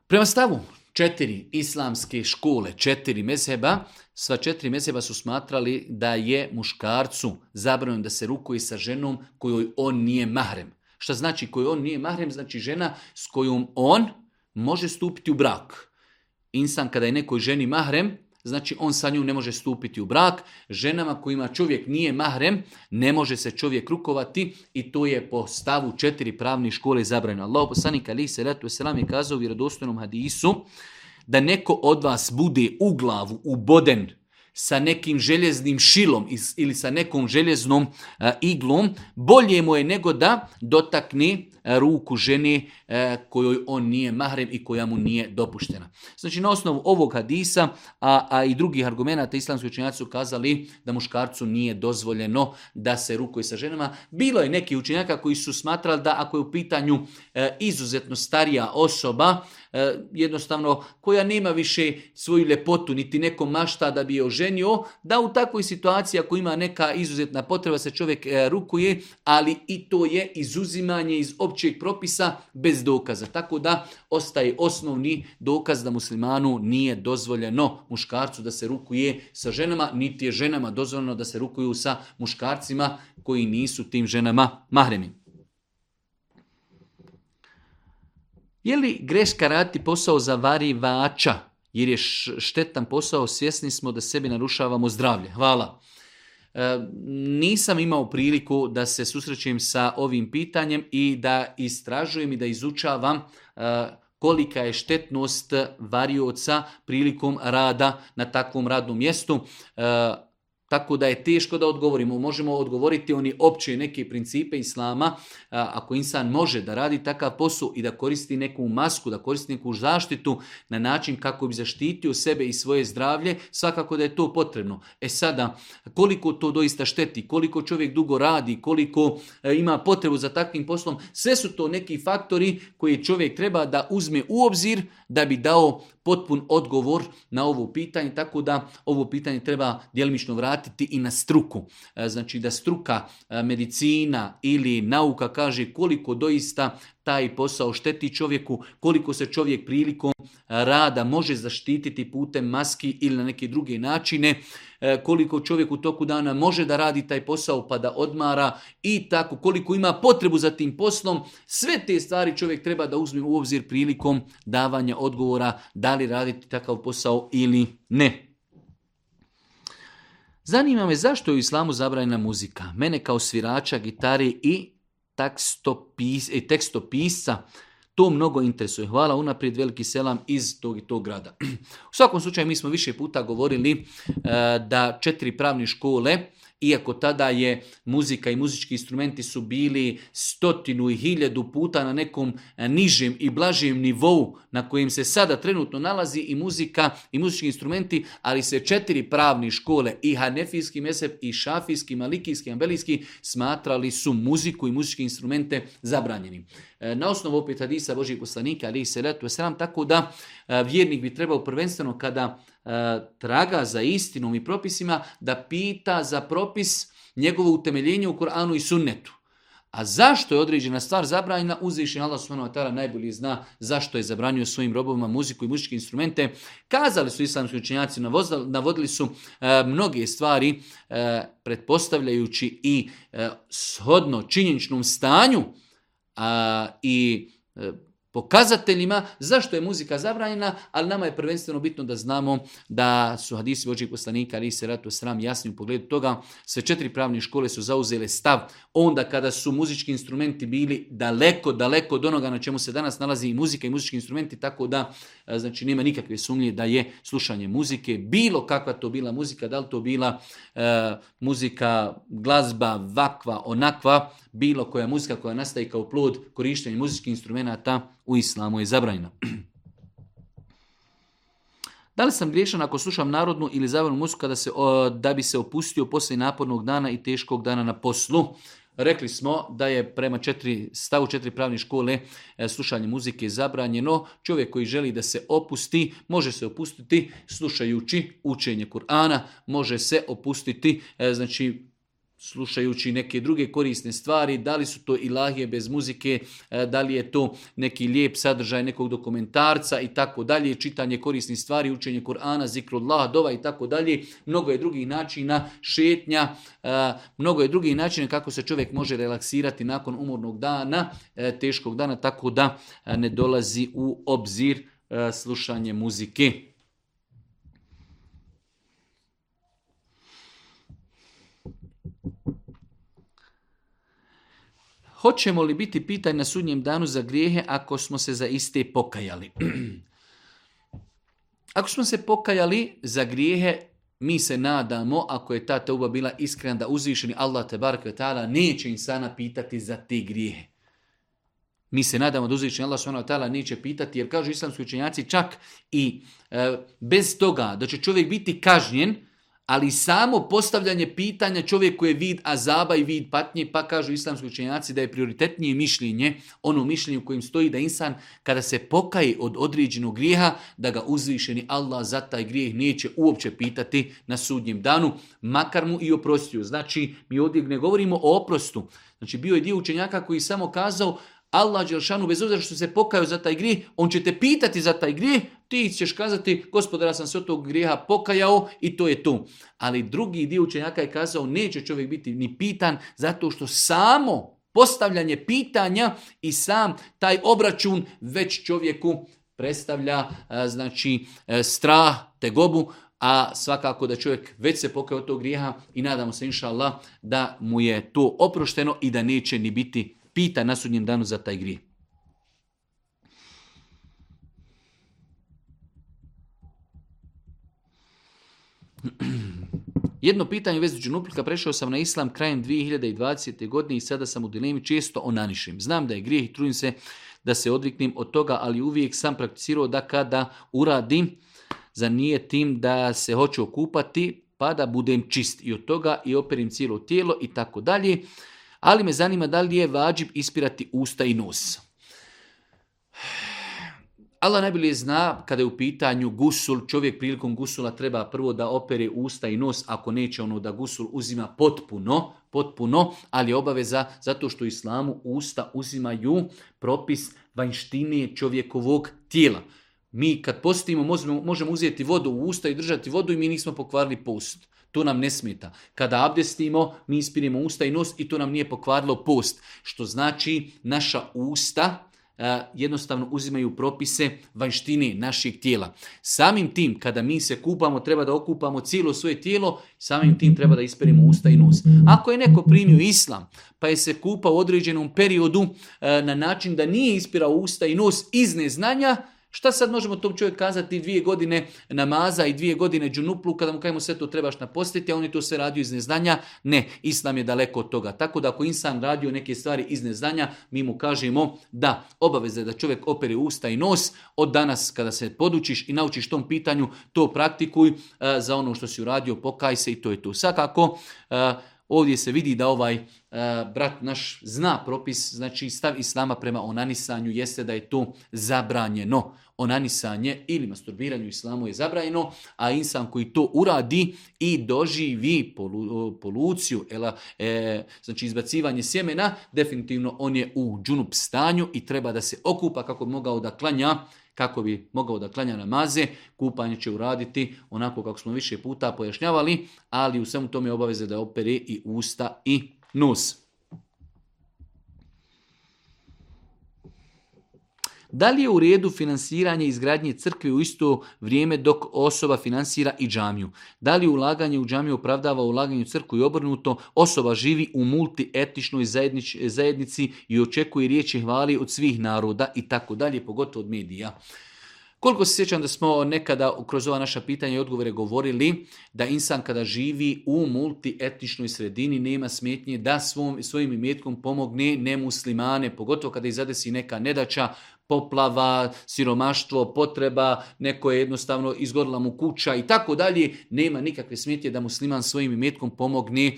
Prema stavu četiri islamske škole, četiri mezheba, sva četiri mezheba su smatrali da je muškarcu zabranjeno da se rukuje sa ženom kojoj on nije mahrem. Šta znači koji on nije mahrem? Znači žena s kojom on može stupiti u brak. Insan kada je nekoj ženi mahrem, znači on sa njom ne može stupiti u brak. Ženama kojima čovjek nije mahrem, ne može se čovjek rukovati i to je po stavu četiri pravne škole zabrano. Allah poslanik ali se ratu selam je kazao u vjerodostojnom hadisu da neko od vas bude u glavu uboden sa nekim željeznim šilom ili sa nekom željeznom iglom, bolje mu je nego da dotakne E, ruku žene e, kojoj on nije mahrem i koja mu nije dopuštena. Znači na osnovu ovog hadisa, a, i drugih argumenata islamski učenjaci su kazali da muškarcu nije dozvoljeno da se rukuje sa ženama. Bilo je neki učenjaka koji su smatrali da ako je u pitanju e, izuzetno starija osoba, jednostavno koja nema više svoju lepotu, niti neko mašta da bi je oženio, da u takvoj situaciji ako ima neka izuzetna potreba se čovjek rukuje, ali i to je izuzimanje iz opće općeg propisa bez dokaza. Tako da ostaje osnovni dokaz da muslimanu nije dozvoljeno muškarcu da se rukuje sa ženama, niti je ženama dozvoljeno da se rukuju sa muškarcima koji nisu tim ženama mahremi. Je li greška raditi posao za varivača? Jer je štetan posao, svjesni smo da sebi narušavamo zdravlje. Hvala. E, nisam imao priliku da se susrećem sa ovim pitanjem i da istražujem i da izučavam e, kolika je štetnost varioca prilikom rada na takvom radnom mjestu. E, tako da je teško da odgovorimo. Možemo odgovoriti oni opće neke principe islama. Ako insan može da radi takav posao i da koristi neku masku, da koristi neku zaštitu na način kako bi zaštitio sebe i svoje zdravlje, svakako da je to potrebno. E sada, koliko to doista šteti, koliko čovjek dugo radi, koliko e, ima potrebu za takvim poslom, sve su to neki faktori koje čovjek treba da uzme u obzir da bi dao potpun odgovor na ovo pitanje, tako da ovo pitanje treba djelimično vratiti i na struku. E, znači da struka, e, medicina ili nauka kaže koliko doista taj posao šteti čovjeku, koliko se čovjek prilikom e, rada može zaštititi putem maski ili na neke druge načine, e, koliko čovjek u toku dana može da radi taj posao pa da odmara i tako, koliko ima potrebu za tim poslom, sve te stvari čovjek treba da uzme u obzir prilikom davanja odgovora da li raditi takav posao ili ne. Zanima me zašto je u islamu zabranjena muzika. Mene kao svirača, gitari i tekstopis, e, To mnogo interesuje. Hvala unaprijed, veliki selam iz tog i tog grada. U svakom slučaju mi smo više puta govorili eh, da četiri pravne škole iako tada je muzika i muzički instrumenti su bili stotinu i hiljadu puta na nekom e, nižem i blažem nivou na kojem se sada trenutno nalazi i muzika i muzički instrumenti, ali se četiri pravni škole i hanefijski mesep i šafijski, malikijski, ambelijski smatrali su muziku i muzičke instrumente zabranjenim. E, na osnovu opet hadisa Božih poslanika ali se letu sram, tako da e, vjernik bi trebao prvenstveno kada e, traga za istinom i propisima da pita za propis njegovo utemeljenje u Koranu i sunnetu. A zašto je određena stvar zabranjena? Uzvišen Allah subhanahu tara najbolji zna zašto je zabranio svojim robovima muziku i muzičke instrumente. Kazali su islamski učenjaci, navodili su mnoge stvari predpostavljajući pretpostavljajući i shodno činjeničnom stanju a, i e, pokazateljima zašto je muzika zabranjena, ali nama je prvenstveno bitno da znamo da su hadisi vođeg poslanika, ali se ratu sram jasni u pogledu toga. Sve četiri pravne škole su zauzele stav onda kada su muzički instrumenti bili daleko, daleko od onoga na čemu se danas nalazi i muzika i muzički instrumenti, tako da znači nema nikakve sumnje da je slušanje muzike, bilo kakva to bila muzika, da li to bila muzika, glazba, vakva, onakva, bilo koja muzika koja nastaje kao plod korištenja muzičkih instrumenta u islamu je zabranjeno. Da li sam griješan ako slušam narodnu ili zavrnu muziku kada se, da bi se opustio poslije napornog dana i teškog dana na poslu? Rekli smo da je prema četiri, stavu četiri pravne škole e, slušanje muzike zabranjeno. Čovjek koji želi da se opusti, može se opustiti slušajući učenje Kur'ana, može se opustiti e, znači slušajući neke druge korisne stvari, da li su to ilahije bez muzike, e, da li je to neki lijep sadržaj nekog dokumentarca i tako dalje, čitanje korisnih stvari, učenje Kur'ana, zikrullah, dova i tako dalje. Mnogo je drugih načina šetnja, e, mnogo je drugih načina kako se čovjek može relaksirati nakon umornog dana, e, teškog dana, tako da ne dolazi u obzir slušanje muzike. hoćemo li biti pitaj na sudnjem danu za grijehe ako smo se za iste pokajali? ako smo se pokajali za grijehe, mi se nadamo, ako je ta teuba bila iskrena, da uzvišeni Allah te barke ta'ala neće insana pitati za te grijehe. Mi se nadamo da uzvišeni Allah subhanahu ta'ala neće pitati, jer kažu islamski učenjaci čak i e, bez toga da će čovjek biti kažnjen, ali samo postavljanje pitanja čovjeku je vid azaba i vid patnje, pa kažu islamski učenjaci da je prioritetnije mišljenje, ono mišljenje u kojem stoji da insan kada se pokaje od određenog grijeha, da ga uzvišeni Allah za taj grijeh neće uopće pitati na sudnjem danu, makar mu i oprostio. Znači, mi ovdje ne govorimo o oprostu. Znači, bio je dio učenjaka koji samo kazao, Allah Đelšanu, bez obzira što se pokaju za taj grijeh, on će te pitati za taj grijeh, ti ćeš kazati, gospodara sam se od tog grijeha pokajao i to je to. Ali drugi dio učenjaka je kazao, neće čovjek biti ni pitan zato što samo postavljanje pitanja i sam taj obračun već čovjeku predstavlja e, znači e, strah, tegobu, a svakako da čovjek već se pokaja od tog grijeha i nadamo se inša Allah da mu je to oprošteno i da neće ni biti pita na sudnjem danu za taj grijeh. Jedno pitanje u vezi džunuplika prešao sam na islam krajem 2020. godine i sada sam u dilemi često onanišim. Znam da je grijeh i trudim se da se odviknem od toga, ali uvijek sam prakticirao da kada uradim, za nije tim da se hoću okupati, pa da budem čist i od toga i operim cijelo tijelo i tako dalje ali me zanima da li je vađib ispirati usta i nos. Allah najbolje zna kada je u pitanju gusul, čovjek prilikom gusula treba prvo da opere usta i nos, ako neće ono da gusul uzima potpuno, potpuno, ali obaveza zato što u islamu usta uzimaju propis vanjštine čovjekovog tijela. Mi kad postimo možemo, možemo uzeti vodu u usta i držati vodu i mi nismo pokvarili post. To nam ne smeta. Kada abdestimo, mi ispirimo usta i nos i to nam nije pokvarilo post. Što znači naša usta e, jednostavno uzimaju propise vanštine našeg tijela. Samim tim, kada mi se kupamo, treba da okupamo cijelo svoje tijelo, samim tim treba da ispirimo usta i nos. Ako je neko primio islam, pa je se kupao u određenom periodu e, na način da nije ispirao usta i nos iz neznanja, Šta sad možemo tom čovjeku kazati dvije godine namaza i dvije godine džunuplu kada mu kajemo sve to trebaš napostiti, a on to sve radio iz neznanja? Ne, Islam je daleko od toga. Tako da ako insan radio neke stvari iz neznanja, mi mu kažemo da obaveza je da čovjek opere usta i nos. Od danas kada se podučiš i naučiš tom pitanju, to praktikuj eh, za ono što si uradio, pokaj se i to je to. Svakako, eh, Ovdje se vidi da ovaj e, brat naš zna propis, znači stav islama prema onanisanju jeste da je to zabranjeno. Onanisanje ili masturbiranju islamu je zabranjeno, a insan koji to uradi i doživi polu, e, poluciju, ela, e, znači izbacivanje sjemena, definitivno on je u džunup stanju i treba da se okupa kako bi mogao da klanja kako bi mogao da klanja namaze, kupanje će uraditi onako kako smo više puta pojašnjavali, ali u svemu tome obaveze da opere i usta i nos. Da li je u redu finansiranje izgradnje crkve u isto vrijeme dok osoba finansira i džamiju? Da li ulaganje u džamiju opravdava ulaganje u crkvu i obrnuto? Osoba živi u multietničnoj zajednici i očekuje riječi hvali od svih naroda i tako dalje, pogotovo od medija. Koliko se sjećam da smo nekada kroz ova naša pitanja i odgovore govorili da insan kada živi u multietničnoj sredini nema smetnje da svom, svojim imetkom pomogne nemuslimane, pogotovo kada ih neka nedaća, poplava, siromaštvo, potreba, neko je jednostavno izgorila mu kuća i tako dalje, nema nikakve smetje da musliman svojim imetkom pomogne e,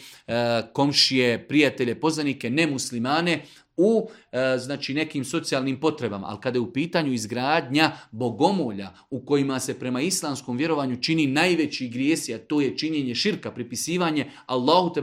komšije, prijatelje, poznanike, nemuslimane u e, znači nekim socijalnim potrebama, ali kada je u pitanju izgradnja bogomolja u kojima se prema islamskom vjerovanju čini najveći grijesi, a to je činjenje širka, pripisivanje Allahu te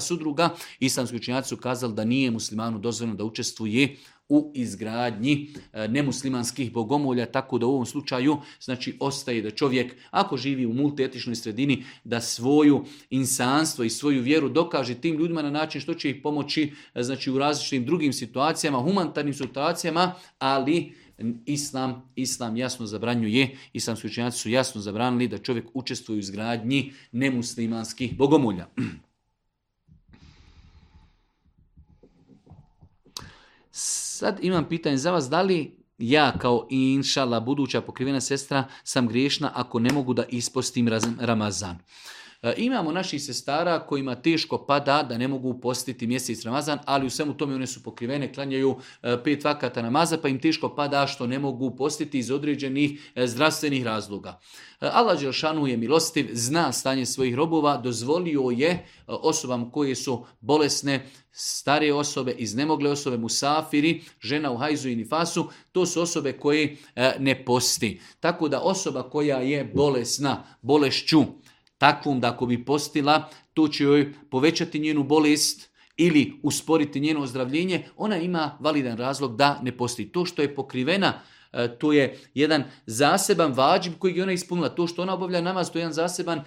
sudruga, islamski učinjaci su kazali da nije muslimanu dozvoljeno da učestvuje u izgradnji e, nemuslimanskih bogomolja, tako da u ovom slučaju znači ostaje da čovjek ako živi u multietičnoj sredini da svoju insanstvo i svoju vjeru dokaže tim ljudima na način što će ih pomoći e, znači u različitim drugim situacijama, humanitarnim situacijama, ali Islam, Islam jasno zabranjuje, islamski učenjaci su jasno zabranili da čovjek učestvuje u izgradnji nemuslimanskih bogomolja. Sad imam pitanje za vas, da li ja kao inšala buduća pokrivena sestra sam griješna ako ne mogu da ispostim Ramazan? E, imamo naših sestara kojima teško pada da ne mogu postiti mjesec Ramazan, ali u svemu tome one su pokrivene, klanjaju e, pet vakata namaza, pa im teško pada što ne mogu postiti iz određenih e, zdravstvenih razloga. Allah Đelšanu je milostiv, zna stanje svojih robova, dozvolio je osobama koje su bolesne, starije osobe, iznemogle osobe, musafiri, žena u hajzu i nifasu, to su osobe koje ne posti. Tako da osoba koja je bolesna, bolešću, takvom da ako bi postila, to će joj povećati njenu bolest ili usporiti njeno ozdravljenje, ona ima validan razlog da ne posti. To što je pokrivena, e, to je jedan zaseban vađib kojeg je ona ispunila. To što ona obavlja namaz, to je jedan zaseban e,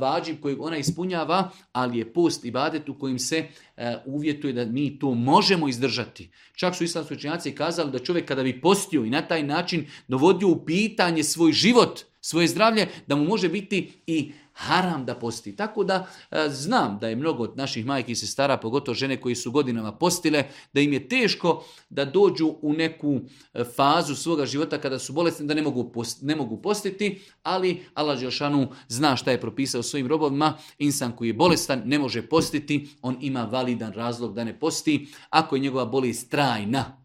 vađib kojeg ona ispunjava, ali je post i badet u kojim se e, uvjetuje da mi to možemo izdržati. Čak su islamski učenjaci kazali da čovjek kada bi postio i na taj način dovodio u pitanje svoj život, svoje zdravlje, da mu može biti i haram da posti. Tako da e, znam da je mnogo od naših majki i sestara, pogotovo žene koji su godinama postile, da im je teško da dođu u neku e, fazu svoga života kada su bolesni, da ne mogu, ne mogu postiti, ali Allah Jošanu zna šta je propisao svojim robovima. Insan koji je bolestan ne može postiti, on ima validan razlog da ne posti. Ako je njegova bolest trajna,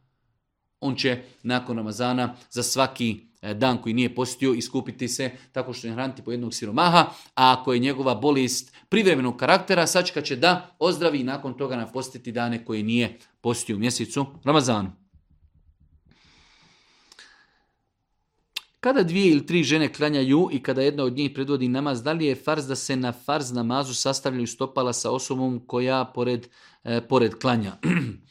on će nakon namazana za svaki E, dan koji nije postio, iskupiti se tako što je hraniti po jednog siromaha, a ako je njegova bolest privremenog karaktera, sačka će da ozdravi i nakon toga napostiti dane koje nije postio u mjesecu Ramazanu. Kada dvije ili tri žene klanjaju i kada jedna od njih predvodi namaz, da li je farz da se na farz namazu sastavljaju stopala sa osobom koja pored, e, pored klanja?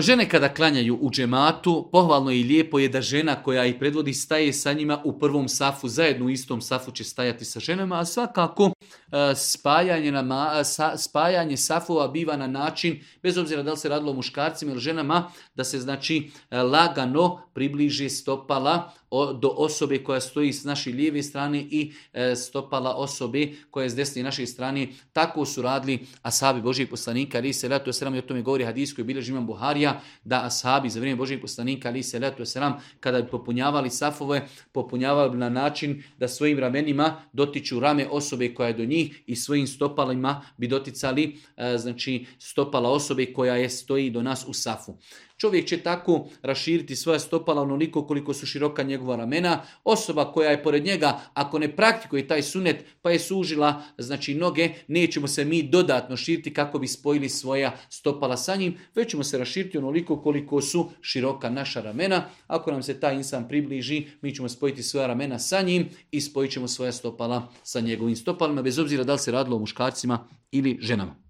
Žene kada klanjaju u džematu, pohvalno i lijepo je da žena koja ih predvodi staje sa njima u prvom safu, zajedno u istom safu će stajati sa ženama, a svakako E, spajanje, e, sa, spajanje safova biva na način, bez obzira da li se radilo o muškarcima ili ženama, da se znači e, lagano približi stopala do osobe koja stoji s naše lijeve strane i stopala osobe koja je s desne naše strane. Tako su radili asabi Božijeg poslanika, ali se je sram, i o tome govori Hadijskoj koji bilježi imam Buharija, da asabi za vrijeme Božijeg poslanika, ali se letu sram, kada bi popunjavali safove, popunjavali bi na način da svojim ramenima dotiču rame osobe koja je do njih, i svojim stopalima bi doticali e, znači, stopala osobe koja je stoji do nas u safu. Čovjek će tako raširiti svoja stopala onoliko koliko su široka njegova ramena. Osoba koja je pored njega, ako ne praktikuje taj sunet pa je sužila znači noge, nećemo se mi dodatno širiti kako bi spojili svoja stopala sa njim, već ćemo se raširiti onoliko koliko su široka naša ramena. Ako nam se taj insan približi, mi ćemo spojiti svoja ramena sa njim i spojit ćemo svoja stopala sa njegovim stopalima, bez obzira da li se radilo o muškarcima ili ženama.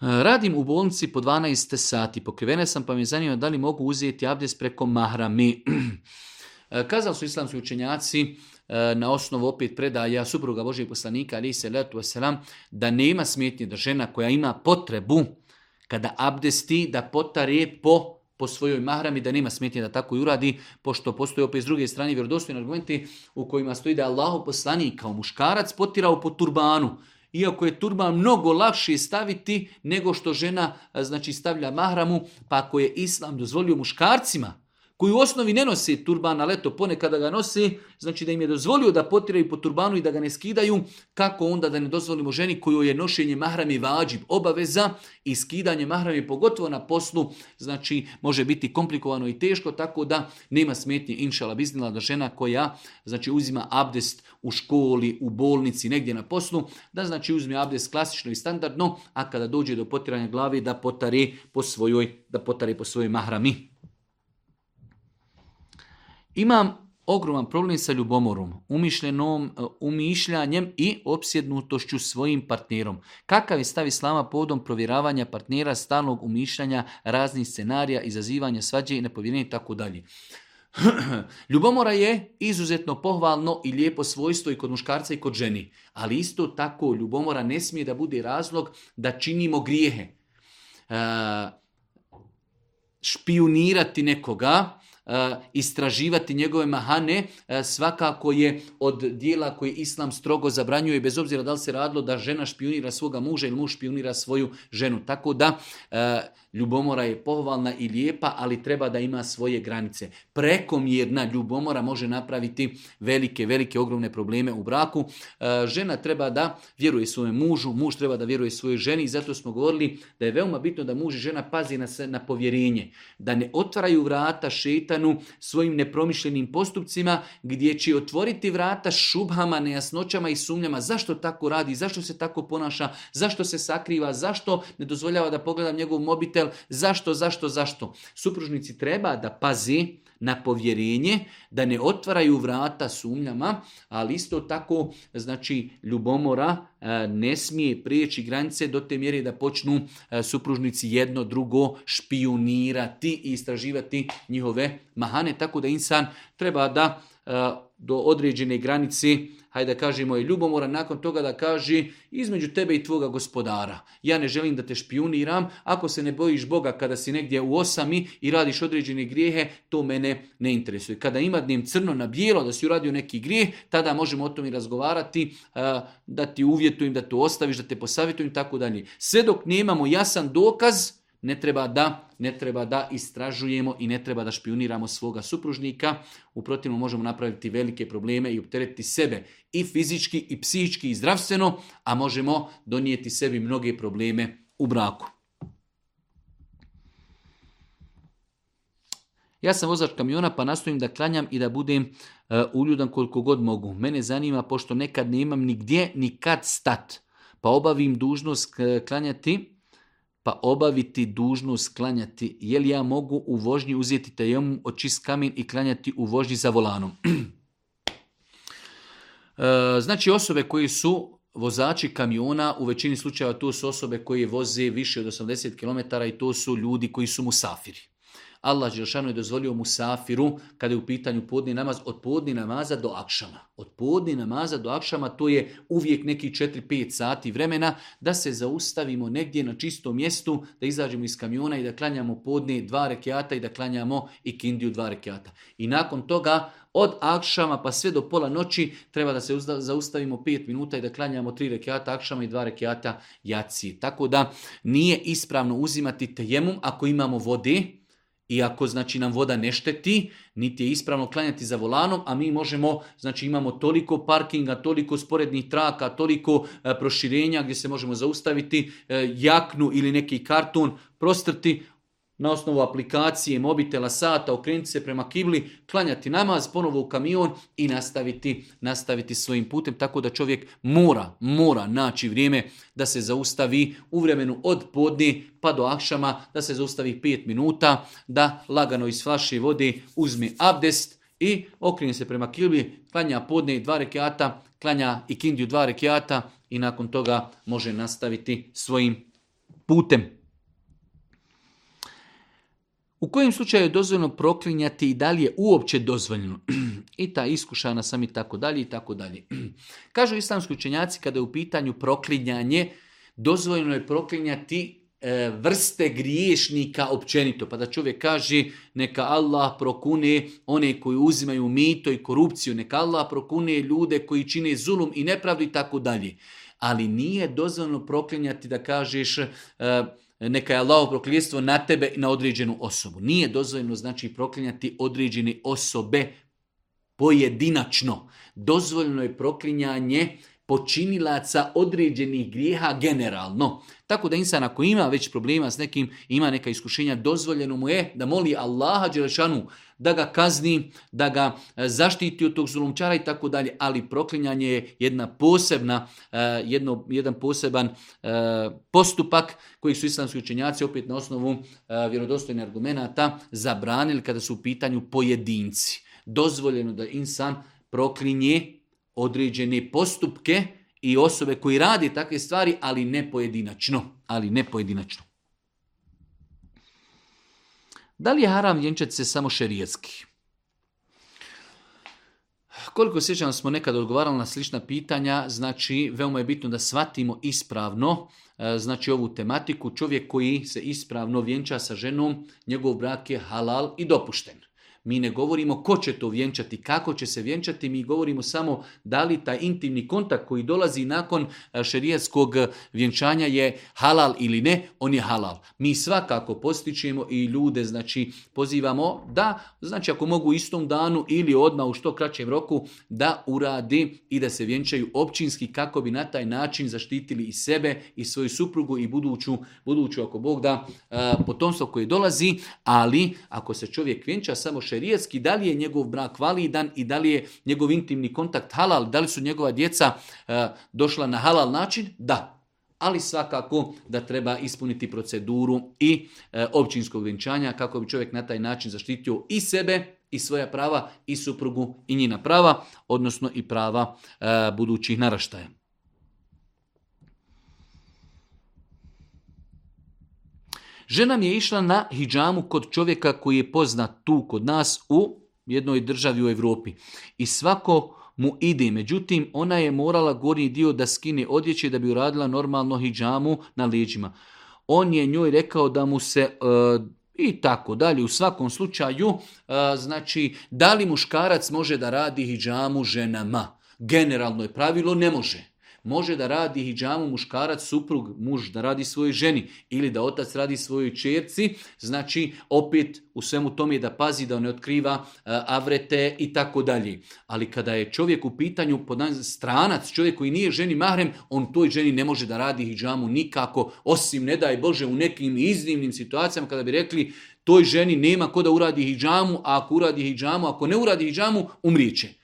E, radim u bolnici po 12 sati, pokrivene sam pa mi zanima da li mogu uzeti abdes preko mahrami. E, kazali su islamski učenjaci e, na osnovu opet predaja supruga Božeg poslanika ali se letu selam da nema smjetnje da žena koja ima potrebu kada abdesti da potare po svojoj mahrami, da nema smetnje da tako i uradi, pošto postoje opet s druge strane vjerodostojni argumenti u kojima stoji da je Allah poslanik kao muškarac potirao po turbanu. Iako je turba mnogo lakše staviti nego što žena znači stavlja mahramu, pa ako je islam dozvolio muškarcima koji u osnovi ne nosi turban na leto, ponekada ga nosi, znači da im je dozvolio da potiraju po turbanu i da ga ne skidaju, kako onda da ne dozvolimo ženi kojoj je nošenje mahrami vađib obaveza i skidanje mahrami pogotovo na poslu, znači može biti komplikovano i teško, tako da nema smetnje inšala biznila da žena koja znači uzima abdest u školi, u bolnici, negdje na poslu, da znači uzme abdest klasično i standardno, a kada dođe do potiranja glave da potare po svojoj, da potari po svojoj mahrami. Imam ogroman problem sa ljubomorom, umišljenom, e, umišljanjem i opsjednutošću svojim partnerom. Kakav je stav islama povodom provjeravanja partnera, stalnog umišljanja, raznih scenarija, izazivanja svađe i nepovjerenja i tako dalje. Ljubomora je izuzetno pohvalno i lijepo svojstvo i kod muškarca i kod ženi. Ali isto tako ljubomora ne smije da bude razlog da činimo grijehe. E, špionirati nekoga, istraživati njegove mahane svakako je od dijela koje islam strogo zabranjuje bez obzira da li se radilo da žena špionira svoga muža ili muž špionira svoju ženu. Tako da ljubomora je pohvalna i lijepa, ali treba da ima svoje granice. Prekomjerna ljubomora može napraviti velike, velike, ogromne probleme u braku. Žena treba da vjeruje svojem mužu, muž treba da vjeruje svojoj ženi i zato smo govorili da je veoma bitno da muž i žena pazi na, na povjerenje, da ne otvaraju vrata šeta svojim nepromišljenim postupcima gdje će otvoriti vrata šubama, nejasnoćama i sumnjama zašto tako radi, zašto se tako ponaša, zašto se sakriva, zašto ne dozvoljava da pogledam njegov mobitel, zašto, zašto, zašto. Supružnici treba da pazi na povjerenje, da ne otvaraju vrata sumnjama, ali isto tako znači ljubomora e, ne smije prijeći granice do te mjere da počnu e, supružnici jedno drugo špionirati i istraživati njihove mahane, tako da insan treba da e, do određene granice hajde da kažemo je ljubomoran, nakon toga da kaže između tebe i tvoga gospodara. Ja ne želim da te špijuniram, ako se ne bojiš Boga kada si negdje u osami i radiš određene grijehe, to mene ne interesuje. Kada ima dnem crno na bijelo da si uradio neki grijeh, tada možemo o tom i razgovarati, da ti uvjetujem, da to ostaviš, da te posavjetujem, tako dalje. Sve dok nemamo jasan dokaz, ne treba da, ne treba da istražujemo i ne treba da špioniramo svoga supružnika. U protivnom možemo napraviti velike probleme i opteretiti sebe i fizički i psihički i zdravstveno, a možemo donijeti sebi mnoge probleme u braku. Ja sam vozač kamiona pa nastojim da klanjam i da budem e, uljudan koliko god mogu. Mene zanima, pošto nekad ne imam nigdje, nikad stat, pa obavim dužnost e, klanjati pa obaviti dužnu sklanjati. Je li ja mogu u vožnji uzeti tajemu od čist kamin i klanjati u vožnji za volanom? E, znači osobe koji su vozači kamiona, u većini slučajeva to su osobe koje voze više od 80 km i to su ljudi koji su musafiri. Allah Đelšanu je dozvolio musafiru, kada je u pitanju podni namaz, od podni namaza do akšama. Od podni namaza do akšama to je uvijek neki 4-5 sati vremena da se zaustavimo negdje na čistom mjestu, da izađemo iz kamiona i da klanjamo podni dva rekiata i da klanjamo i kindiju dva rekiata. I nakon toga od akšama pa sve do pola noći treba da se zaustavimo 5 minuta i da klanjamo tri rekiata akšama i dva rekiata jaci. Tako da nije ispravno uzimati tejemum ako imamo vode, iako znači nam voda ne šteti, niti je ispravno klanjati za volanom, a mi možemo, znači imamo toliko parkinga, toliko sporednih traka, toliko e, proširenja gdje se možemo zaustaviti, e, jaknu ili neki karton prostrti, na osnovu aplikacije, mobitela, sata, okrenuti se prema kibli, klanjati namaz, ponovo u kamion i nastaviti, nastaviti svojim putem. Tako da čovjek mora, mora naći vrijeme da se zaustavi u vremenu od podne pa do akšama, da se zaustavi 5 minuta, da lagano iz flaše vode uzme abdest i okrene se prema kibli, klanja podne i dva rekiata, klanja i kindiju dva rekiata i nakon toga može nastaviti svojim putem. U kojem slučaju je dozvoljeno proklinjati i da li je uopće dozvoljeno? I ta iskušana sam i tako dalje i tako dalje. Kažu islamski učenjaci kada je u pitanju proklinjanje, dozvoljeno je proklinjati e, vrste griješnika općenito. Pa da čovjek kaže neka Allah prokune one koji uzimaju mito i korupciju, neka Allah prokune ljude koji čine zulum i nepravdu i tako dalje. Ali nije dozvoljeno proklinjati da kažeš e, neka je Allaho prokljestvo na tebe i na određenu osobu. Nije dozvoljeno znači proklinjati određene osobe pojedinačno. Dozvoljeno je proklinjanje počinilaca određenih grijeha generalno. Tako da insan ako ima već problema s nekim, ima neka iskušenja, dozvoljeno mu je da moli Allaha Đelešanu da ga kazni, da ga e, zaštiti od tog zulumčara i tako dalje. Ali proklinjanje je jedna posebna, e, jedan poseban e, postupak koji su islamski učenjaci opet na osnovu vjerodostojnih argumenta zabranili kada su u pitanju pojedinci. Dozvoljeno da insan proklinje određene postupke i osobe koji radi takve stvari, ali ne pojedinačno. Ali ne pojedinačno. Da li je haram vjenčati se samo šerijetski? Koliko sjećam smo nekad odgovarali na slična pitanja, znači veoma je bitno da shvatimo ispravno e, znači ovu tematiku. Čovjek koji se ispravno vjenča sa ženom, njegov brak je halal i dopušten. Mi ne govorimo ko će to vjenčati, kako će se vjenčati, mi govorimo samo da li taj intimni kontakt koji dolazi nakon e, šerijatskog e, vjenčanja je halal ili ne, on je halal. Mi svakako postičemo i ljude, znači pozivamo da, znači ako mogu istom danu ili odmah u što kraćem roku da uradi i da se vjenčaju općinski kako bi na taj način zaštitili i sebe i svoju suprugu i buduću, buduću ako Bog da, e, potomstvo koje dolazi, ali ako se čovjek vjenča samo šerijetski, da li je njegov brak validan i da li je njegov intimni kontakt halal, da li su njegova djeca e, došla na halal način? Da. Ali svakako da treba ispuniti proceduru i e, općinskog vjenčanja kako bi čovjek na taj način zaštitio i sebe i svoja prava i suprugu i njina prava, odnosno i prava e, budućih naraštaja. Žena mi je išla na hijjamu kod čovjeka koji je poznat tu kod nas u jednoj državi u Europi. I svako mu ide. Međutim, ona je morala gornji dio da skine odjeće da bi uradila normalno hijjamu na leđima. On je njoj rekao da mu se e, i tako dalje. U svakom slučaju, e, znači, da li muškarac može da radi hijjamu ženama? Generalno je pravilo, ne može. Može da radi hijjamu muškarac, suprug, muž, da radi svojoj ženi ili da otac radi svojoj čerci. Znači, opet u svemu tome je da pazi da ne otkriva e, avrete i tako dalje. Ali kada je čovjek u pitanju, stranac, čovjek koji nije ženi mahrem, on toj ženi ne može da radi hijjamu nikako, osim, ne daj Bože, u nekim iznimnim situacijama kada bi rekli toj ženi nema ko da uradi hijjamu, a ako uradi hijjamu, ako ne uradi hijjamu, će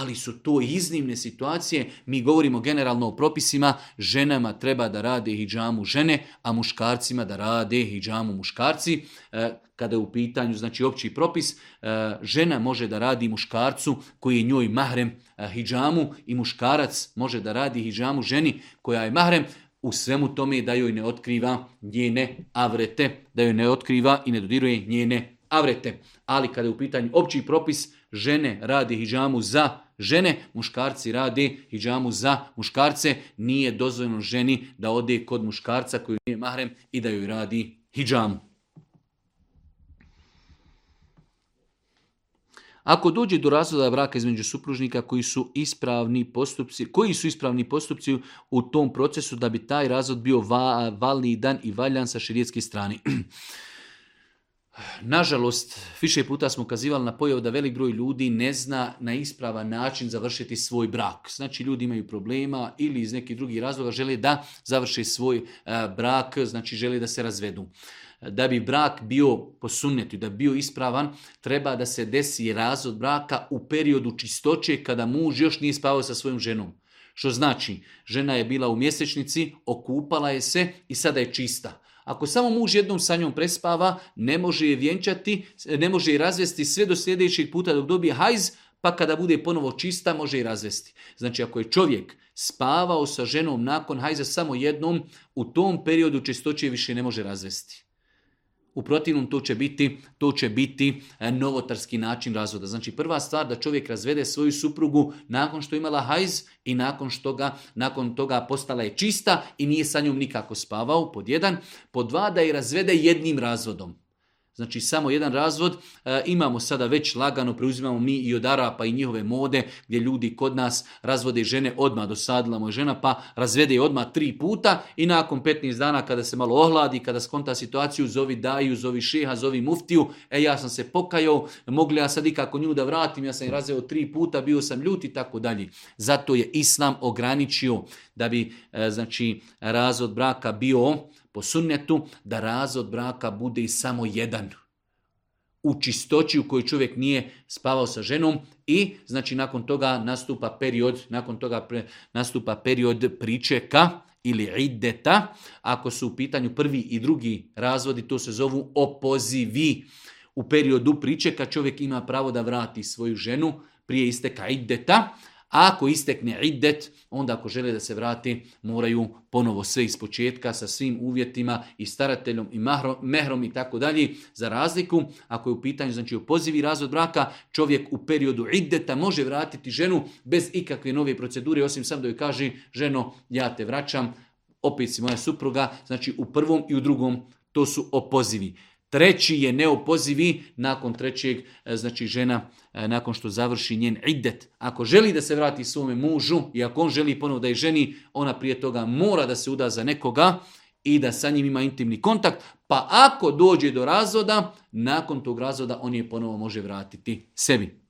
ali su to iznimne situacije. Mi govorimo generalno o propisima, ženama treba da rade hijjamu žene, a muškarcima da rade hijjamu muškarci. E, kada je u pitanju, znači, opći propis, e, žena može da radi muškarcu koji je njoj mahrem e, hijjamu i muškarac može da radi hijjamu ženi koja je mahrem u svemu tome da joj ne otkriva njene avrete, da joj ne otkriva i ne dodiruje njene avrete. Ali kada je u pitanju opći propis, žene radi hijjamu za žene, muškarci rade hijjamu za muškarce, nije dozvoljeno ženi da ode kod muškarca koji nije mahrem i da joj radi hijjamu. Ako dođe do razvoda braka između supružnika koji su ispravni postupci, koji su ispravni postupci u tom procesu da bi taj razvod bio va, validan i valjan sa širijetske strane. Nažalost, više puta smo ukazivali na pojavu da velik broj ljudi ne zna na ispravan način završiti svoj brak. Znači, ljudi imaju problema ili iz nekih drugih razloga žele da završe svoj e, brak, znači žele da se razvedu. Da bi brak bio posunjeti, da bi bio ispravan, treba da se desi razvod braka u periodu čistoće kada muž još nije spavao sa svojom ženom. Što znači, žena je bila u mjesečnici, okupala je se i sada je čista. Ako samo muž jednom sa njom prespava, ne može je vjenčati, ne može je razvesti sve do sljedećeg puta dok dobije hajz, pa kada bude ponovo čista može je razvesti. Znači ako je čovjek spavao sa ženom nakon hajza samo jednom, u tom periodu čistoće više ne može razvesti. U protivnom to će biti, to će biti e, novotarski način razvoda. Znači prva stvar da čovjek razvede svoju suprugu nakon što je imala hajz i nakon što ga, nakon toga postala je čista i nije sa njom nikako spavao, pod jedan. Pod dva da je razvede jednim razvodom. Znači samo jedan razvod, e, imamo sada već lagano, preuzimamo mi i od Arapa i njihove mode gdje ljudi kod nas razvode žene odmah, dosadila moja žena pa razvede je odmah tri puta i nakon 15 dana kada se malo ohladi, kada skonta situaciju, zovi daju, zovi šeha, zovi muftiju, e ja sam se pokajao, mogli ja sad ikako nju da vratim, ja sam je razveo tri puta, bio sam ljut i tako dalje. Zato je Islam ograničio da bi e, znači razvod braka bio po sunnetu da razvod braka bude i samo jedan u čistoći u kojoj čovjek nije spavao sa ženom i znači nakon toga nastupa period nakon toga nastupa period pričeka ili ideta ako su u pitanju prvi i drugi razvodi to se zovu opozivi u periodu pričeka čovjek ima pravo da vrati svoju ženu prije isteka ideta ako istekne idet, onda ako žele da se vrati, moraju ponovo sve iz početka sa svim uvjetima i starateljom i mehrom i tako dalje. Za razliku, ako je u pitanju znači opozivi razvod braka, čovjek u periodu iddeta može vratiti ženu bez ikakve nove procedure, osim sam da joj kaže ženo ja te vraćam, opet si moja supruga, znači u prvom i u drugom to su opozivi. Treći je neopozivi nakon trećeg, e, znači žena e, nakon što završi njen idet. Ako želi da se vrati svome mužu i ako on želi ponovno da je ženi, ona prije toga mora da se uda za nekoga i da sa njim ima intimni kontakt, pa ako dođe do razvoda, nakon tog razvoda on je ponovo može vratiti sebi.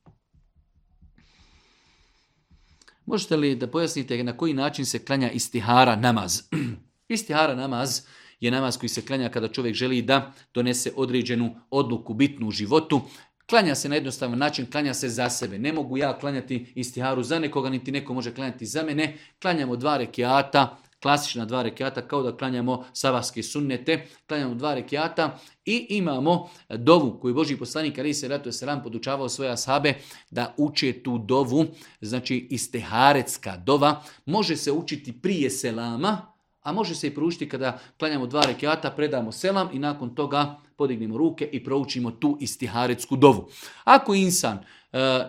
Možete li da pojasnite na koji način se klanja istihara namaz? istihara namaz je namaz koji se klanja kada čovjek želi da donese određenu odluku bitnu u životu. Klanja se na jednostavan način, klanja se za sebe. Ne mogu ja klanjati istiharu za nekoga, niti neko može klanjati za mene. Klanjamo dva rekiata, klasična dva rekiata, kao da klanjamo savaske sunnete, klanjamo dva rekiata i imamo dovu koju Boži poslanik Ali se ratu podučavao svoje ashabe da uče tu dovu, znači istiharecka dova. Može se učiti prije selama, a može se i proučiti kada klanjamo dva rekiata, predamo selam i nakon toga podignemo ruke i proučimo tu istiharetsku dovu. Ako insan e,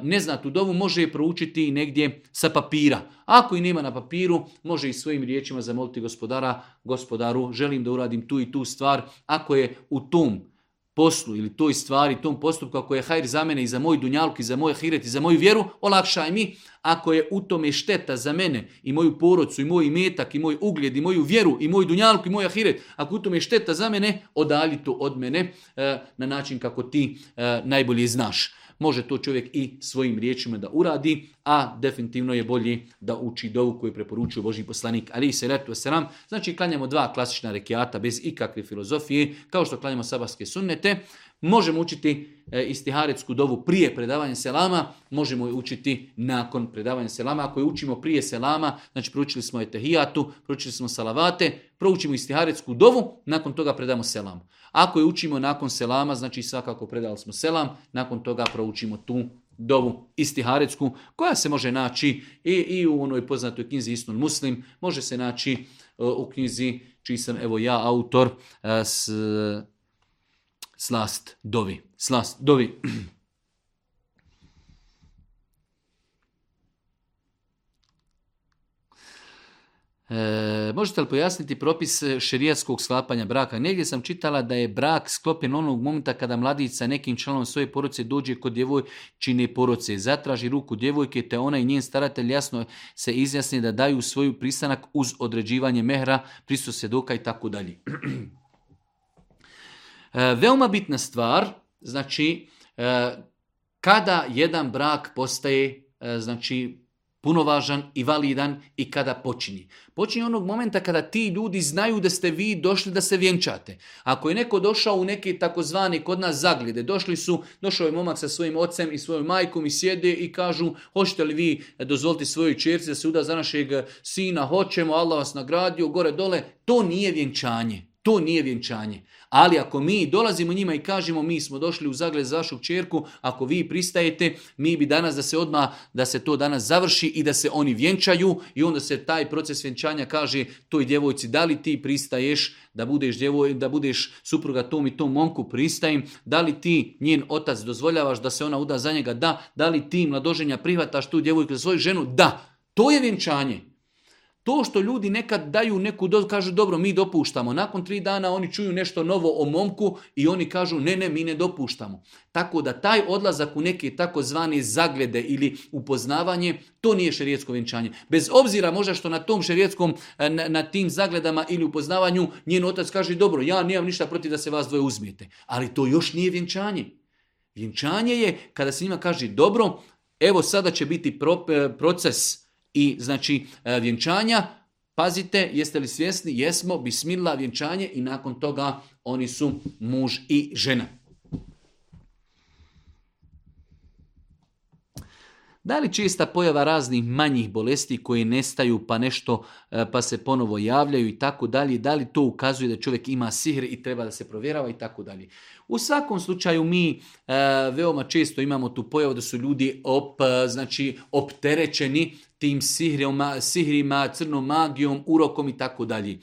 ne zna tu dovu, može je proučiti i negdje sa papira. Ako i nema na papiru, može i svojim riječima zamoliti gospodara, gospodaru, želim da uradim tu i tu stvar. Ako je u tom poslu ili toj stvari, tom postupku, ako je hajr za mene i za moj dunjalku i za moje hiret i za moju vjeru, olakšaj mi. Ako je u tome šteta za mene i moju porodcu i moj imetak i moj ugled i moju vjeru i moju dunjalku i moj hiret, ako u tome šteta za mene, odalji to od mene eh, na način kako ti eh, najbolje znaš može to čovjek i svojim riječima da uradi, a definitivno je bolji da uči dovu koju je preporučio Boži poslanik ali se Retu seram. Znači klanjamo dva klasična rekiata bez ikakve filozofije, kao što klanjamo sabarske sunnete, Možemo učiti e, istiharetsku dovu prije predavanja selama, možemo je učiti nakon predavanja selama. Ako je učimo prije selama, znači proučili smo etehijatu, proučili smo salavate, proučimo istiharetsku dovu, nakon toga predamo selam. Ako je učimo nakon selama, znači svakako predali smo selam, nakon toga proučimo tu dovu istiharetsku, koja se može naći i, i u onoj poznatoj knjizi Istun Muslim, može se naći e, u knjizi čiji sam evo ja autor e, s slast dovi. Slast dovi. E, možete li pojasniti propis šerijatskog sklapanja braka? Negdje sam čitala da je brak sklopljen onog momenta kada mladica nekim članom svoje poroce dođe kod djevojčine poroce, zatraži ruku djevojke te ona i njen staratelj jasno se izjasni da daju svoju pristanak uz određivanje mehra, pristo se doka i tako dalje. E, veoma bitna stvar, znači, e, kada jedan brak postaje, e, znači, punovažan i validan i kada počinje. Počinje onog momenta kada ti ljudi znaju da ste vi došli da se vjenčate. Ako je neko došao u neki takozvani kod nas zaglide, došli su, došao je momak sa svojim ocem i svojom majkom i sjede i kažu hoćete li vi dozvoliti svojoj čerci da se uda za našeg sina, hoćemo, Allah vas nagradio, gore dole, to nije vjenčanje. To nije vjenčanje. Ali ako mi dolazimo njima i kažemo mi smo došli u zagled za vašu čerku, ako vi pristajete, mi bi danas da se odmah, da se to danas završi i da se oni vjenčaju i onda se taj proces vjenčanja kaže toj djevojci da li ti pristaješ da budeš, djevoj, da budeš supruga tom i tom momku pristajem, da li ti njen otac dozvoljavaš da se ona uda za njega, da, da li ti mladoženja prihvataš tu djevojku za svoju ženu, da, to je vjenčanje. To što ljudi nekad daju neku kažu dobro, mi dopuštamo. Nakon tri dana oni čuju nešto novo o momku i oni kažu ne, ne, mi ne dopuštamo. Tako da taj odlazak u neke takozvane zaglede ili upoznavanje, to nije šerijetsko vjenčanje. Bez obzira možda što na tom šerijetskom, e, na, tim zagledama ili upoznavanju, njen otac kaže dobro, ja nemam ništa protiv da se vas dvoje uzmijete. Ali to još nije vjenčanje. Vjenčanje je kada se njima kaže dobro, evo sada će biti e, proces i znači e, vjenčanja. Pazite, jeste li svjesni? Jesmo, bismila vjenčanje i nakon toga oni su muž i žena. Da li čista pojava raznih manjih bolesti koje nestaju pa nešto e, pa se ponovo javljaju i tako dalje, da li to ukazuje da čovjek ima sihr i treba da se provjerava i tako dalje. U svakom slučaju mi e, veoma često imamo tu pojavu da su ljudi op, znači opterećeni tim sihrima, sihrima crnom magijom, urokom i tako dalje.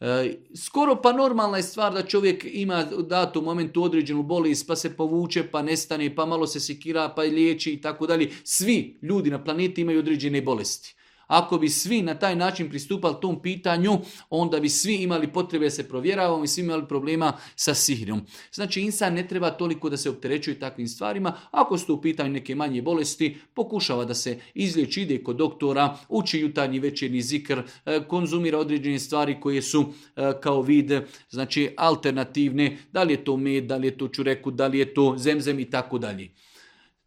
E, skoro pa normalna je stvar da čovjek ima u datom momentu određenu bolest, pa se povuče, pa nestane, pa malo se sikira, pa liječi i tako dalje. Svi ljudi na planeti imaju određene bolesti. Ako bi svi na taj način pristupali tom pitanju, onda bi svi imali potrebe da se provjeravamo i svi imali problema sa sihrom. Znači, insan ne treba toliko da se opterećuje takvim stvarima. Ako ste u pitanju neke manje bolesti, pokušava da se izliječi, ide kod doktora, uči jutarnji večerni zikr, e, konzumira određene stvari koje su e, kao vid, znači alternativne, da li je to med, da li je to čureku, da li je to zemzem i tako dalje.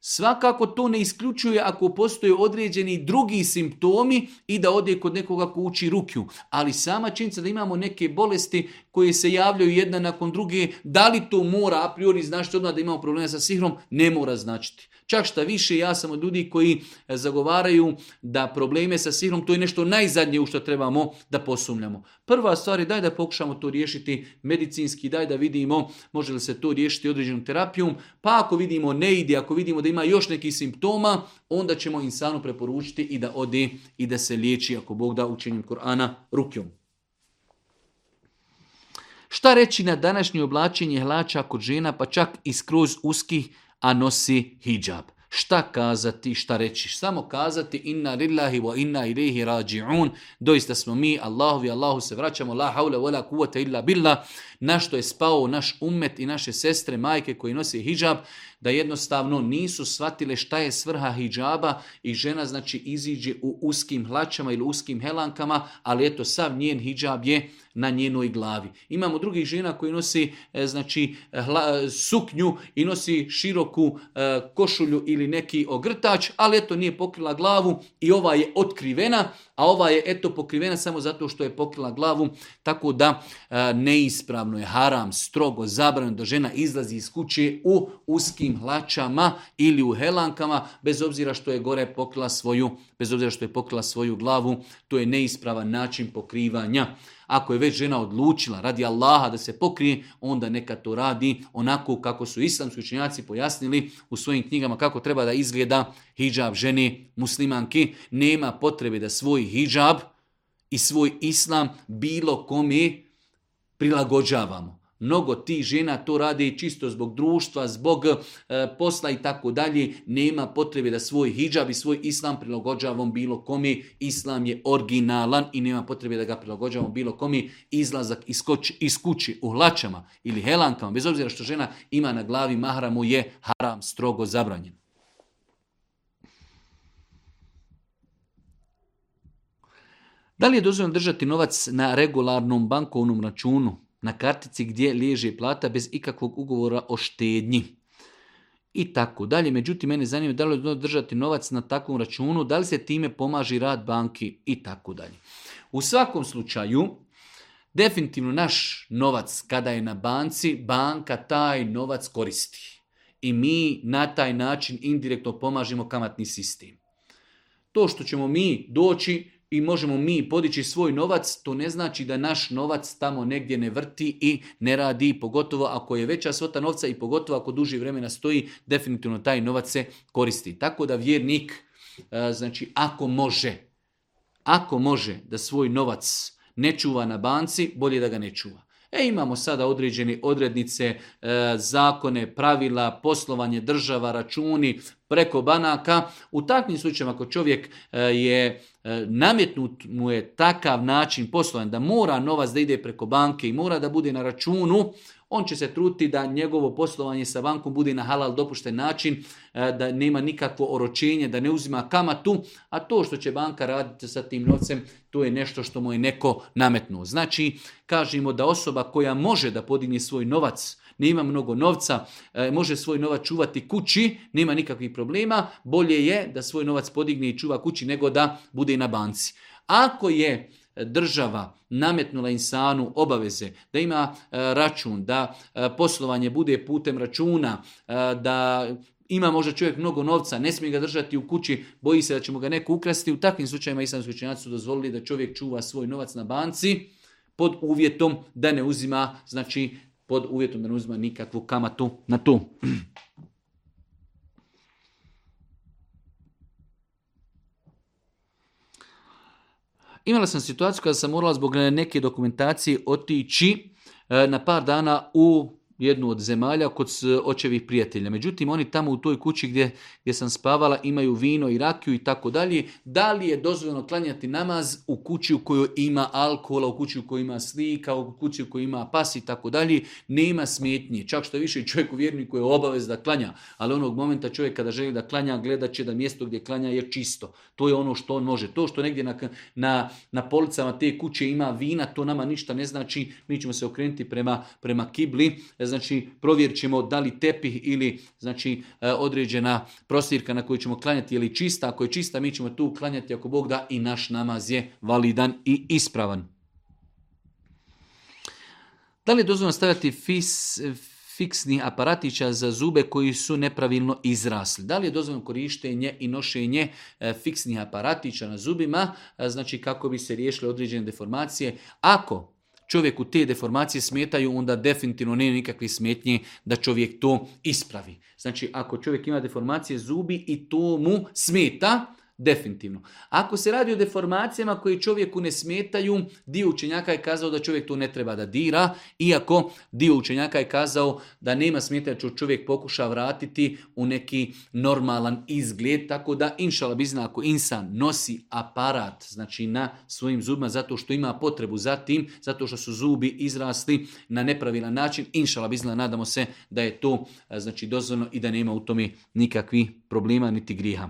Svakako to ne isključuje ako postoje određeni drugi simptomi i da ode kod nekoga ko uči rukju. Ali sama činjenica da imamo neke bolesti koje se javljaju jedna nakon druge, da li to mora a priori znači odmah da imamo problema sa sihrom, ne mora značiti. Čak šta više, ja sam od ljudi koji e, zagovaraju da probleme sa sihrom, to je nešto najzadnje u što trebamo da posumljamo. Prva stvar je daj da pokušamo to riješiti medicinski, daj da vidimo može li se to riješiti određenom terapijom, pa ako vidimo ne ide, ako vidimo da ima još nekih simptoma, onda ćemo insanu preporučiti i da ode i da se liječi ako Bog da učenjem Korana rukjom. Šta reći na današnje oblačenje hlača kod žena, pa čak i skroz uskih, a nosi hijab. Šta kazati, šta reći? Samo kazati inna lillahi wa inna ilaihi rađi'un. Doista smo mi, i Allahu se vraćamo, la hawla wa la kuvata illa billah na što je spao naš umet i naše sestre, majke koji nosi hijab, da jednostavno nisu shvatile šta je svrha hijaba i žena znači iziđe u uskim hlačama ili uskim helankama, ali eto sav njen hijab je na njenoj glavi. Imamo drugih žena koji nosi e, znači suknju i nosi široku e, košulju ili neki ogrtač, ali eto nije pokrila glavu i ova je otkrivena a ova je eto pokrivena samo zato što je pokrila glavu, tako da e, neispravno je haram, strogo, zabranjeno da žena izlazi iz kuće u uskim hlačama ili u helankama, bez obzira što je gore pokrila svoju, bez obzira što je pokrila svoju glavu, to je neispravan način pokrivanja. Ako je već žena odlučila radi Allaha da se pokrije, onda neka to radi onako kako su islamski učinjaci pojasnili u svojim knjigama kako treba da izgleda hijab žene muslimanki. Nema potrebe da svoj hijab i svoj islam bilo kome prilagođavamo. Mnogo ti žena to radi čisto zbog društva, zbog e, posla i tako dalje. Nema potrebe da svoj hijab i svoj islam prilagođavamo bilo komi. Islam je originalan i nema potrebe da ga prilagođavamo bilo komi. Izlazak iz, kući u hlačama ili helankama, bez obzira što žena ima na glavi mahramu, je haram strogo zabranjen. Da li je dozvoljeno držati novac na regularnom bankovnom računu? na kartici gdje liježe plata bez ikakvog ugovora o štednji. I tako dalje. Međutim, mene zanima da li je držati novac na takvom računu, da li se time pomaži rad banki i tako dalje. U svakom slučaju, definitivno naš novac kada je na banci, banka taj novac koristi. I mi na taj način indirektno pomažimo kamatni sistem. To što ćemo mi doći i možemo mi podići svoj novac, to ne znači da naš novac tamo negdje ne vrti i ne radi, pogotovo ako je veća svota novca i pogotovo ako duži vremena stoji, definitivno taj novac se koristi. Tako da vjernik, e, znači ako može, ako može da svoj novac ne čuva na banci, bolje da ga ne čuva. E imamo sada određene odrednice, e, zakone, pravila, poslovanje država, računi preko banaka. U takvim slučajevima ako čovjek e, je e, nametnut mu je takav način poslovanja da mora novac da ide preko banke i mora da bude na računu, on će se truti da njegovo poslovanje sa bankom bude na halal dopušten način, e, da nema nikakvo oročenje, da ne uzima kamatu, a to što će banka raditi sa tim novcem, to je nešto što mu je neko nametnuo. Znači, kažemo da osoba koja može da podigne svoj novac, nema mnogo novca, e, može svoj novac čuvati kući, nema nikakvih problema, bolje je da svoj novac podigne i čuva kući nego da bude na banci. Ako je država nametnula insanu obaveze, da ima e, račun, da e, poslovanje bude putem računa, e, da ima možda čovjek mnogo novca, ne smije ga držati u kući, boji se da ćemo ga neko ukrasti. U takvim slučajima islamski učenjaci su dozvolili da čovjek čuva svoj novac na banci pod uvjetom da ne uzima, znači pod uvjetom da ne uzima nikakvu kamatu na tu. Imala sam situaciju kada sam morala zbog neke dokumentacije otići e, na par dana u jednu od zemalja kod očevih prijatelja. Međutim, oni tamo u toj kući gdje, gdje sam spavala imaju vino i rakiju i tako dalje. Da li je dozvoljeno klanjati namaz u kući u kojoj ima alkohola, u kući u kojoj ima slika, u kući u kojoj ima pas i tako dalje? Nema smetnje. Čak što više čovjek u vjerniku je obavez da klanja. Ali onog momenta čovjek kada želi da klanja, gledat će da mjesto gdje klanja je čisto. To je ono što on može. To što negdje na, na, na policama te kuće ima vina, to nama ništa ne znači. Mi ćemo se okrenuti prema, prema kibli E, znači provjerit ćemo da li tepih ili znači e, određena prostirka na koju ćemo klanjati ili čista, ako je čista mi ćemo tu klanjati ako Bog da i naš namaz je validan i ispravan. Da li je dozvoljno stavljati fiksni aparatića za zube koji su nepravilno izrasli. Da li je dozvoljeno korištenje i nošenje e, fiksnih aparatića na zubima, znači kako bi se riješile određene deformacije? Ako čovjeku te deformacije smetaju, onda definitivno nema nikakve smetnje da čovjek to ispravi. Znači, ako čovjek ima deformacije zubi i to mu smeta, Definitivno. Ako se radi o deformacijama koje čovjeku ne smetaju, dio učenjaka je kazao da čovjek to ne treba da dira, iako dio učenjaka je kazao da nema smeta će čovjek pokuša vratiti u neki normalan izgled, tako da inšala bizna ako insan nosi aparat znači na svojim zubima zato što ima potrebu za tim, zato što su zubi izrasli na nepravilan način, inšala nadamo se da je to znači dozvoljno i da nema u tome nikakvi problema niti griha.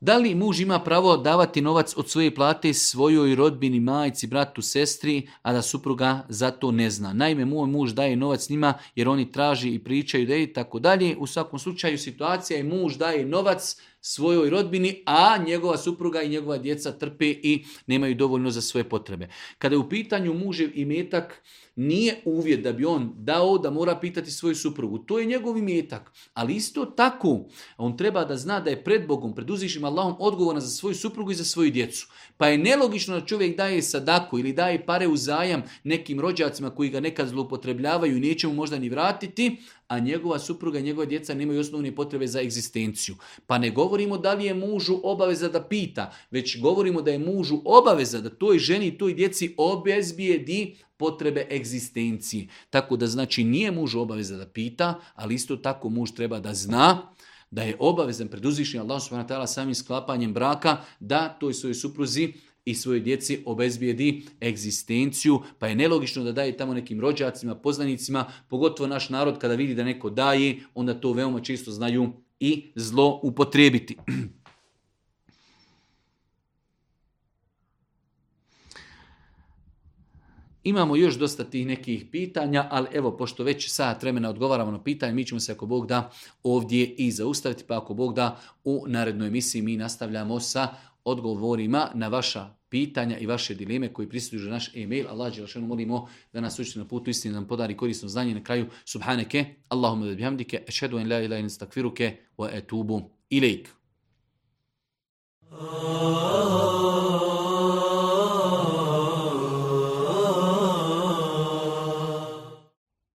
Da li muž ima pravo davati novac od svoje plate svojoj rodbini, majici, bratu, sestri, a da supruga za to ne zna? Naime, moj muž daje novac njima jer oni traži i pričaju da i tako dalje. U svakom slučaju situacija je muž daje novac svojoj rodbini, a njegova supruga i njegova djeca trpe i nemaju dovoljno za svoje potrebe. Kada je u pitanju mužev i metak, nije uvjet da bi on dao da mora pitati svoju suprugu. To je njegov imetak. Ali isto tako, on treba da zna da je pred Bogom, pred uzvišim Allahom, odgovoran za svoju suprugu i za svoju djecu. Pa je nelogično da čovjek daje sadaku ili daje pare u zajam nekim rođacima koji ga nekad zloupotrebljavaju i neće mu možda ni vratiti, a njegova supruga i njegova djeca nemaju osnovne potrebe za egzistenciju. Pa ne govorimo da li je mužu obaveza da pita, već govorimo da je mužu obaveza da toj ženi i toj djeci obezbijedi potrebe egzistencije. Tako da znači nije mužu obaveza da pita, ali isto tako muž treba da zna da je obavezan Allah subhanahu wa samim sklapanjem braka da toj svojoj supruzi i svojoj djeci obezbijedi egzistenciju, pa je nelogično da daje tamo nekim rođacima, poznanicima, pogotovo naš narod kada vidi da neko daje, onda to veoma čisto znaju i zlo upotrijebiti. Imamo još dosta tih nekih pitanja, ali evo, pošto već sat vremena odgovaramo na pitanje, mi ćemo se ako Bog da ovdje i zaustaviti, pa ako Bog da u narednoj emisiji mi nastavljamo sa odgovorima na vaša pitanja i vaše dileme koji pristižu naš e-mail. Allah lašanu, molimo da nas učite na putu istine, da nam podari korisno znanje. Na kraju, subhaneke, Allahumma da bihamdike, ešhedu en la ilaha in stakfiruke, wa etubu ilaik. Oh, oh, oh.